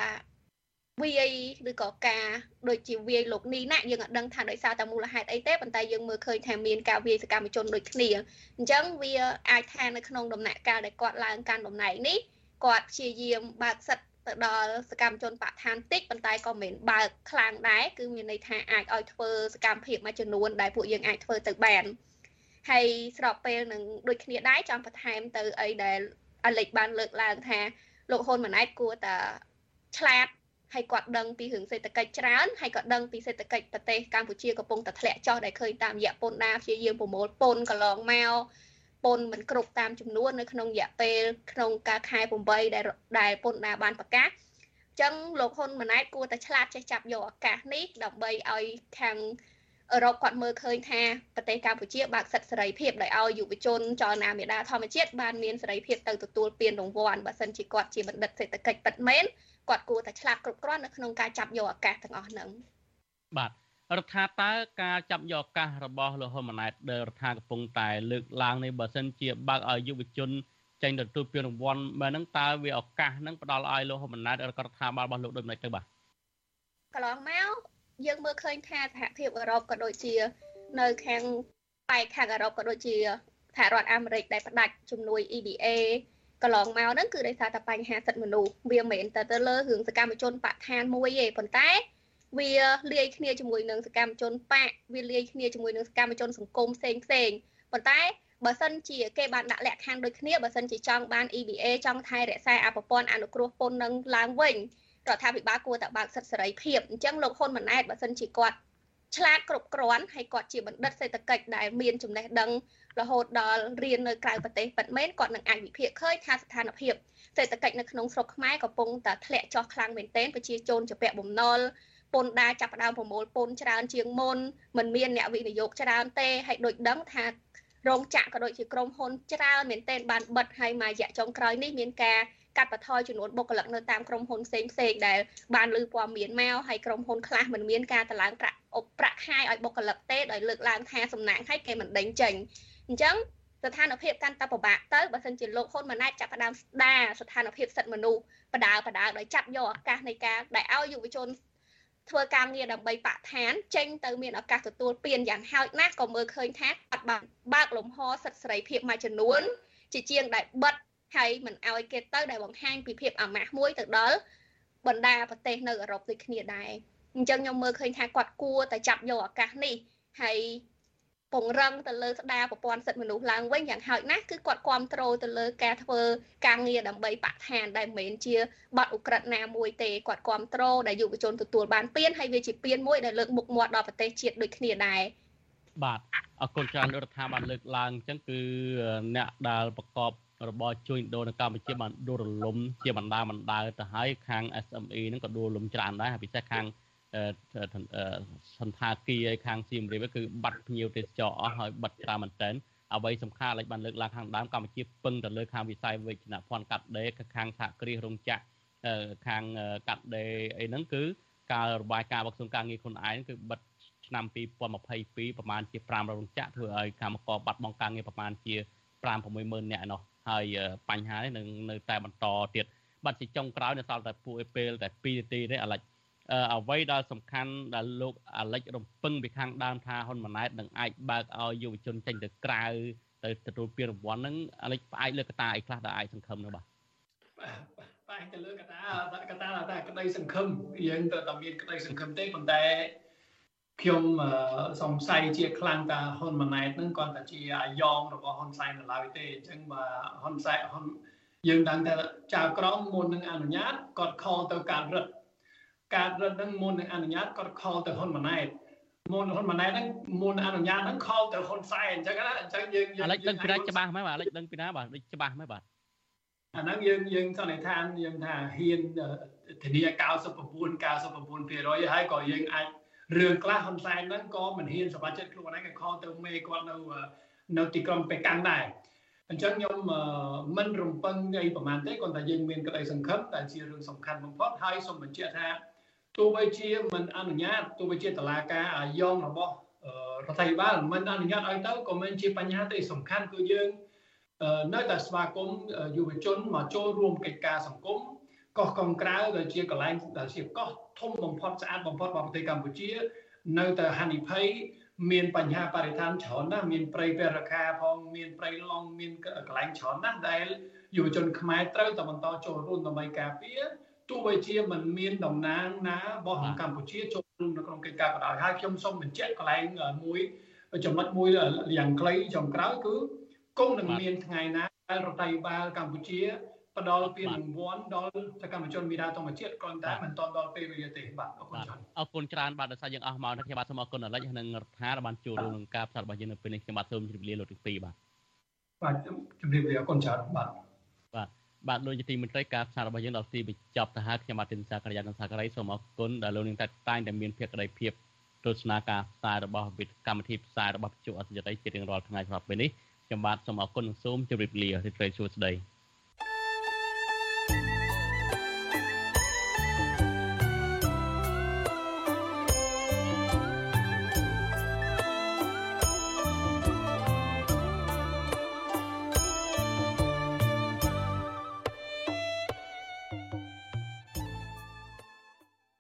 វាយឬក៏ការដូចជាវាយលោកនីណាយើងអត់ដឹងថាដោយសារតែមូលហេតុអីទេប៉ុន្តែយើងមើលឃើញថាមានការវាយសកម្មជនដូចគ្នាអញ្ចឹងវាអាចថានៅក្នុងដំណាក់កាលដែលគាត់ឡើងកាន់តំណែងនេះគាត់ព្យាយាមបើកសិទ្ធទៅដល់សកម្មជនបកឋានតិចប៉ុន្តែក៏មិនបើកខ្លាំងដែរគឺមានន័យថាអាចឲ្យធ្វើសកម្មភាពមួយចំនួនដែលពួកយើងអាចធ្វើទៅបានហើយស្របពេលនឹងដូចគ្នាដែរចង់បន្ថែមទៅអីដែលអាលិចបានលើកឡើងថាលោកហ៊ុនម៉ាណែតគួរតែឆ្លាត ហើយគាត់ដឹងពីរឿងសេដ្ឋកិច្ចច្រើនហើយក៏ដឹងពីសេដ្ឋកិច្ចប្រទេសកម្ពុជាកំពុងតែធ្លាក់ចុះដែលឃើញតាមរយៈពន្ធដារព្យាយាមប្រមូលពន្ធកន្លងមកពន្ធមិនគ្រប់តាមចំនួននៅក្នុងរយៈពេលក្នុងការខែ8ដែលដែលពន្ធដារបានប្រកាសអញ្ចឹងលោកហ៊ុនម៉ាណែតគួរតែឆ្លាតចេះចាប់យកឱកាសនេះដើម្បីឲ្យខាងអឺរ៉ុបគាត់មើលឃើញថាប្រទេសកម្ពុជាបើកសិទ្ធិសេរីភាពដោយឲ្យយុវជនចលនាមេដាធម្មជាតិបានមានសេរីភាពទៅទទួលពានរង្វាន់បើសិនជាគាត់ជាបណ្ឌិតសេដ្ឋកិច្ចពិតមែន គាត់គួរតែឆ្លាតគ្រប់គ្រាន់នៅក្នុងការចាប់យកឱកាសទាំងអស់ហ្នឹងបាទរដ្ឋាតើការចាប់យកឱកាសរបស់លោកហ៊ុនម៉ាណែតដែលរដ្ឋាកំពុងតែលើកឡើងនេះបើសិនជាបើកឲ្យយុវជនចេញទទួលពានរង្វាន់បែបហ្នឹងតើវាឱកាសហ្នឹងផ្ដល់ឲ្យលោកហ៊ុនម៉ាណែតរដ្ឋាភិបាលរបស់លោកដូចម្តេចទៅបាទកន្លងមកយើងមើលឃើញថាសហភាពអឺរ៉ុបក៏ដូចជា នៅខាងប៉ែកខាងអឺរ៉ុបក៏ដូចជាសហរដ្ឋអាមេរិកដែលផ្ដាច់ជំនួយ EBA កន្លងមកហ្នឹងគឺដោយសារតែបញ្ហាសិទ្ធិមនុស្សវាមិនមែនតែទៅលើរឿងសកម្មជនបកឋានមួយទេប៉ុន្តែ វាលាយគ្នាជាមួយនឹងសកម្មជនបកវាលាយគ្នាជាមួយនឹងសកម្មជនសង្គមផ្សេងផ្សេងប៉ុន្តែបើសិនជាគេបានដាក់លក្ខខណ្ឌដូចគ្នាបើសិនជាចង់បាន EBA ចង់ថែរក្សាអភិព័ន្ធអនុគ្រោះពន្ធនឹងឡើងវិញរដ្ឋាភិបាលគួរតែបើកសិទ្ធិសេរីភាពអញ្ចឹងលោកហ៊ុនម៉ាណែតបើសិនជាគាត់ឆ្លាតគ្រប់គ្រាន់ហើយគាត់ជាបណ្ឌិតសេដ្ឋកិច្ចដែលមានចំណេះដឹង រហូតដល់រៀននៅក្រៅប្រទេសពិតមែនគាត់នឹងអាចវិភាគឃើញថាស្ថានភាពសេដ្ឋកិច្ចនៅក្នុងស្រុកខ្មែរកំពុងតែធ្លាក់ចុះខ្លាំងមែនទែនប្រជាជនជាពាក់បំណុលពន្ធដារចាប់ផ្ដើមប្រមូលពន្ធច្រើនជាងមុនមិនមានអ្នកវិនិយោគច្រើនទេហើយដូចដឹងថារោងចក្រក៏ដូចជាក្រុមហ៊ុនច្រើនមែនទែនបានបិទហើយមួយរយៈចុងក្រោយនេះមានការកាត់បន្ថយចំនួនបុគ្គលិកនៅតាមក្រុមហ៊ុនផ្សេងផ្សេងដែលបានលើព័ត៌មានមកហើយក្រុមហ៊ុនខ្លះមិនមានការតឡើងប្រាក់អបប្រាក់ខែឲ្យបុគ្គលិកទេដោយលើកឡើងថាសំណាងឲ្យគេមិនដេញចេញ អញ្ចឹងស្ថានភាពកាន់តែពិបាកទៅបើសិនជាលោកហ៊ុនម៉ាណែតចាប់ផ្ដើមស្ដារស្ថានភាពសិទ្ធិមនុស្សបដាបដាដោយចាប់យកឱកាសនៃការដែលឲ្យយុវជនធ្វើការងារដើម្បីបកឋានចេញទៅមានឱកាសទទួលពានយ៉ាងហោចណាស់ក៏មើលឃើញថាអត់បានបើកលំហសិទ្ធិសេរីភាពមួយចំនួនជាជាងដែលបិទហើយមិនអោយគេទៅដែលបង្ហាញពីភាពអាម៉ាស់មួយទៅដល់បណ្ដាប្រទេសនៅអឺរ៉ុបដូចគ្នាដែរអញ្ចឹងខ្ញុំមើលឃើញថាគាត់គួរតែចាប់យកឱកាសនេះហើយ ពង្រឹងទៅលើស្ដារប្រព័ន្ធសិទ្ធិមនុស្សឡើងវិញយ៉ាងហោចណាស់គឺគាត់គ្រប់គ្រងទៅលើការធ្វើការងារដើម្បីបកឋានដែលមិនមែនជាបទឧក្រិដ្ឋណាមួយទេគាត់គ្រប់គ្រងដែលយុវជនទទួលបានពៀនហើយវាជាពៀនមួយដែលលើកមុខមាត់ដល់ប្រទេសជាតិដូចគ្នាដែរបាទអរគុណច្រើនរដ្ឋាភិបាលលើកឡើងអញ្ចឹងគឺអ្នកដែលប្រកបរបរជួញដូរនៅកម្ពុជាបានដួលរលំជាបណ្ដាបណ្ដាទៅហើយខាង SME ហ្នឹងក៏ដួលរលំច្រើនដែរពិសេសខាង សន្តាគារខាងសៀមរាបគឺបាត់ភ្ញៀវទេសចរអស់ហើយបាត់ច្រើនមែនទែនអ្វីសំខាន់ឡើយបានលើកឡើងខាងដើមកម្ពុជាពឹងទៅលើខាងវិស័យវិជ្ជាភ័ណ្ឌកាត់ដេរខាងសហគ្រាសរោងចក្រខាងកាត់ដេរអីហ្នឹងគឺការរបាយការណ៍របស់ក្រសួងការងារខ្លួនឯងគឺបិទឆ្នាំ2022ប្រមាណជា5រោងចក្រធ្វើឲ្យកម្មករបាត់បង់ការងារប្រមាណជា5 60000នាក់ឯណោះហើយបញ្ហានេះនឹងនៅតែបន្តទៀតបាត់ជាចុងក្រោយនៅសល់តែពួកឯពេលតែ2នាទីទេអាឡិច អ្វីដែលសំខាន់ដែលលោកអាលិចរំពឹងពីខាងដើមថាហ៊ុនម៉ាណែតនឹងអាចបើកឲ្យយុវជនចេញទៅក្រៅទៅទទួលពានរង្វាន់ហ្នឹងអាលិចផ្អែកលើកត្តាអីខ្លះដែលអាចសង្ឃឹមនោះបាទផ្អែកទៅលើកត្តាកត្តាថាក្តីសង្ឃឹមយើងទៅតែមានក្តីសង្ឃឹមទេប៉ុន្តែខ្ញុំសង្ស័យជាខ្លាំងថាហ៊ុនម៉ាណែតនឹងគាត់តែជាអាយ៉ងរបស់ហ៊ុនសែននៅឡើយទេអញ្ចឹងបើហ៊ុនសែនហ៊ុនយើងដឹងថាចៅក្រមមុននឹងអនុញ្ញាតគាត់ខលទៅការរឹត ការរឹតនឹងមុននឹងអនុញ្ញាតគាត់ខលទៅហ៊ុនម៉ាណែតមុនហ៊ុនម៉ាណែតហ្នឹងមុនអនុញ្ញាតហ្នឹងខលទៅហ៊ុនសែនអញ្ចឹងណាអញ្ចឹងយើងអាលិចដឹងពីណាច្បាស់មែនបាទអាលិចដឹងពីណាបាទដូចច្បាស់មែនបាទអាហ្នឹងយើងយើងសន្និដ្ឋានយើងថាហ៊ានធានា99 99%ហើយក៏យើងអាចរឿងខ្លះហ៊ុនសែនហ្នឹងក៏មិនហ៊ានសម្រេចចិត្តខ្លួនឯងក៏ខលទៅមេគាត់នៅនៅទីក្រុងប៉េកាំងដែរអញ្ចឹងខ្ញុំមិនរំពឹងអីប្រហែលទេគ្រាន់តែយើងមានក្តីសង្ឃឹមតែជារឿងសំខាន់បំផុតហើយសូមបញ្ជាក់ថា ទោះបីជាមិនអនុញ្ញាតទោះបីជាតឡាការអាយ៉ងរបស់រដ្ឋាភិបាលមិនអនុញ្ញាតឲ្យទៅក៏មិនជាបញ្ហាទេសំខាន់គឺយើងនៅតែស្វាគមន៍យុវជនមកចូលរួមកិច្ចការសង្គមកោះកុងក្រៅដែលជាកន្លែងដែលជាកោះធំបំផុតស្អាតបំផុតរបស់ប្រទេសកម្ពុជា នៅតែហានិភ័យមានបញ្ហាបរិស្ថានច្រើនណាស់មានព្រៃពេរខាផងមានព្រៃឡង់មានកន្លែងច្រើនណាស់ដែលយុវជនខ្មែរត្រូវតែបន្តចូលរួមដើម្បីការពារ ទោះបីជាមិនមានតំណាងណារបស់កម្ពុជាចូលរួមនៅក្នុងកិច្ចការក៏ដោយហើយខ្ញុំសូមបញ្ជាក់កន្លែងមួយចំណុចមួយយ៉ាងខ្លីចុងក្រោយគឺគង់នឹងមានថ្ងៃណាដែលរដ្ឋាភិបាលកម្ពុជាផ្ដល់ពានរង្វាន់ដល់សកម្មជនមេដាធម្មជាតិគ្រាន់តែមិនទាន់ដល់ពេលវេលាទេបាទអរគុណច្រើនអរគុណច្រើនបាទដោយសារយើងអស់មកខ្ញុំបាទសូមអរគុណអាលិចនិងរដ្ឋាភិបាលបានចូលរួមក្នុងការផ្សាយរបស់យើងនៅពេលនេះខ្ញុំបាទសូមជម្រាបលាលោកទី2បាទបាទជម្រាបលាអរគុណច្រើនបាទបាទ បាទលោកជាទីមន្ត្រីការផ្សាយរបស់យើងដល់ទីបញ្ចប់ទៅហើយខ្ញុំបាទទីនសាករិយានិងសាករិយសូមអរគុណដែលលោកនឹងតែតែងតែមានភក្ដីភាពទស្សនាការផ្សាយរបស់វិទ្យកម្មវិធីផ្សាយរបស់វិទ្យុអសរ័យជារៀងរាល់ថ្ងៃសម្រាប់ពេលនេះខ្ញុំបាទសូមអរគុណនិងសូមជម្រាបលារីករាយសួស្តី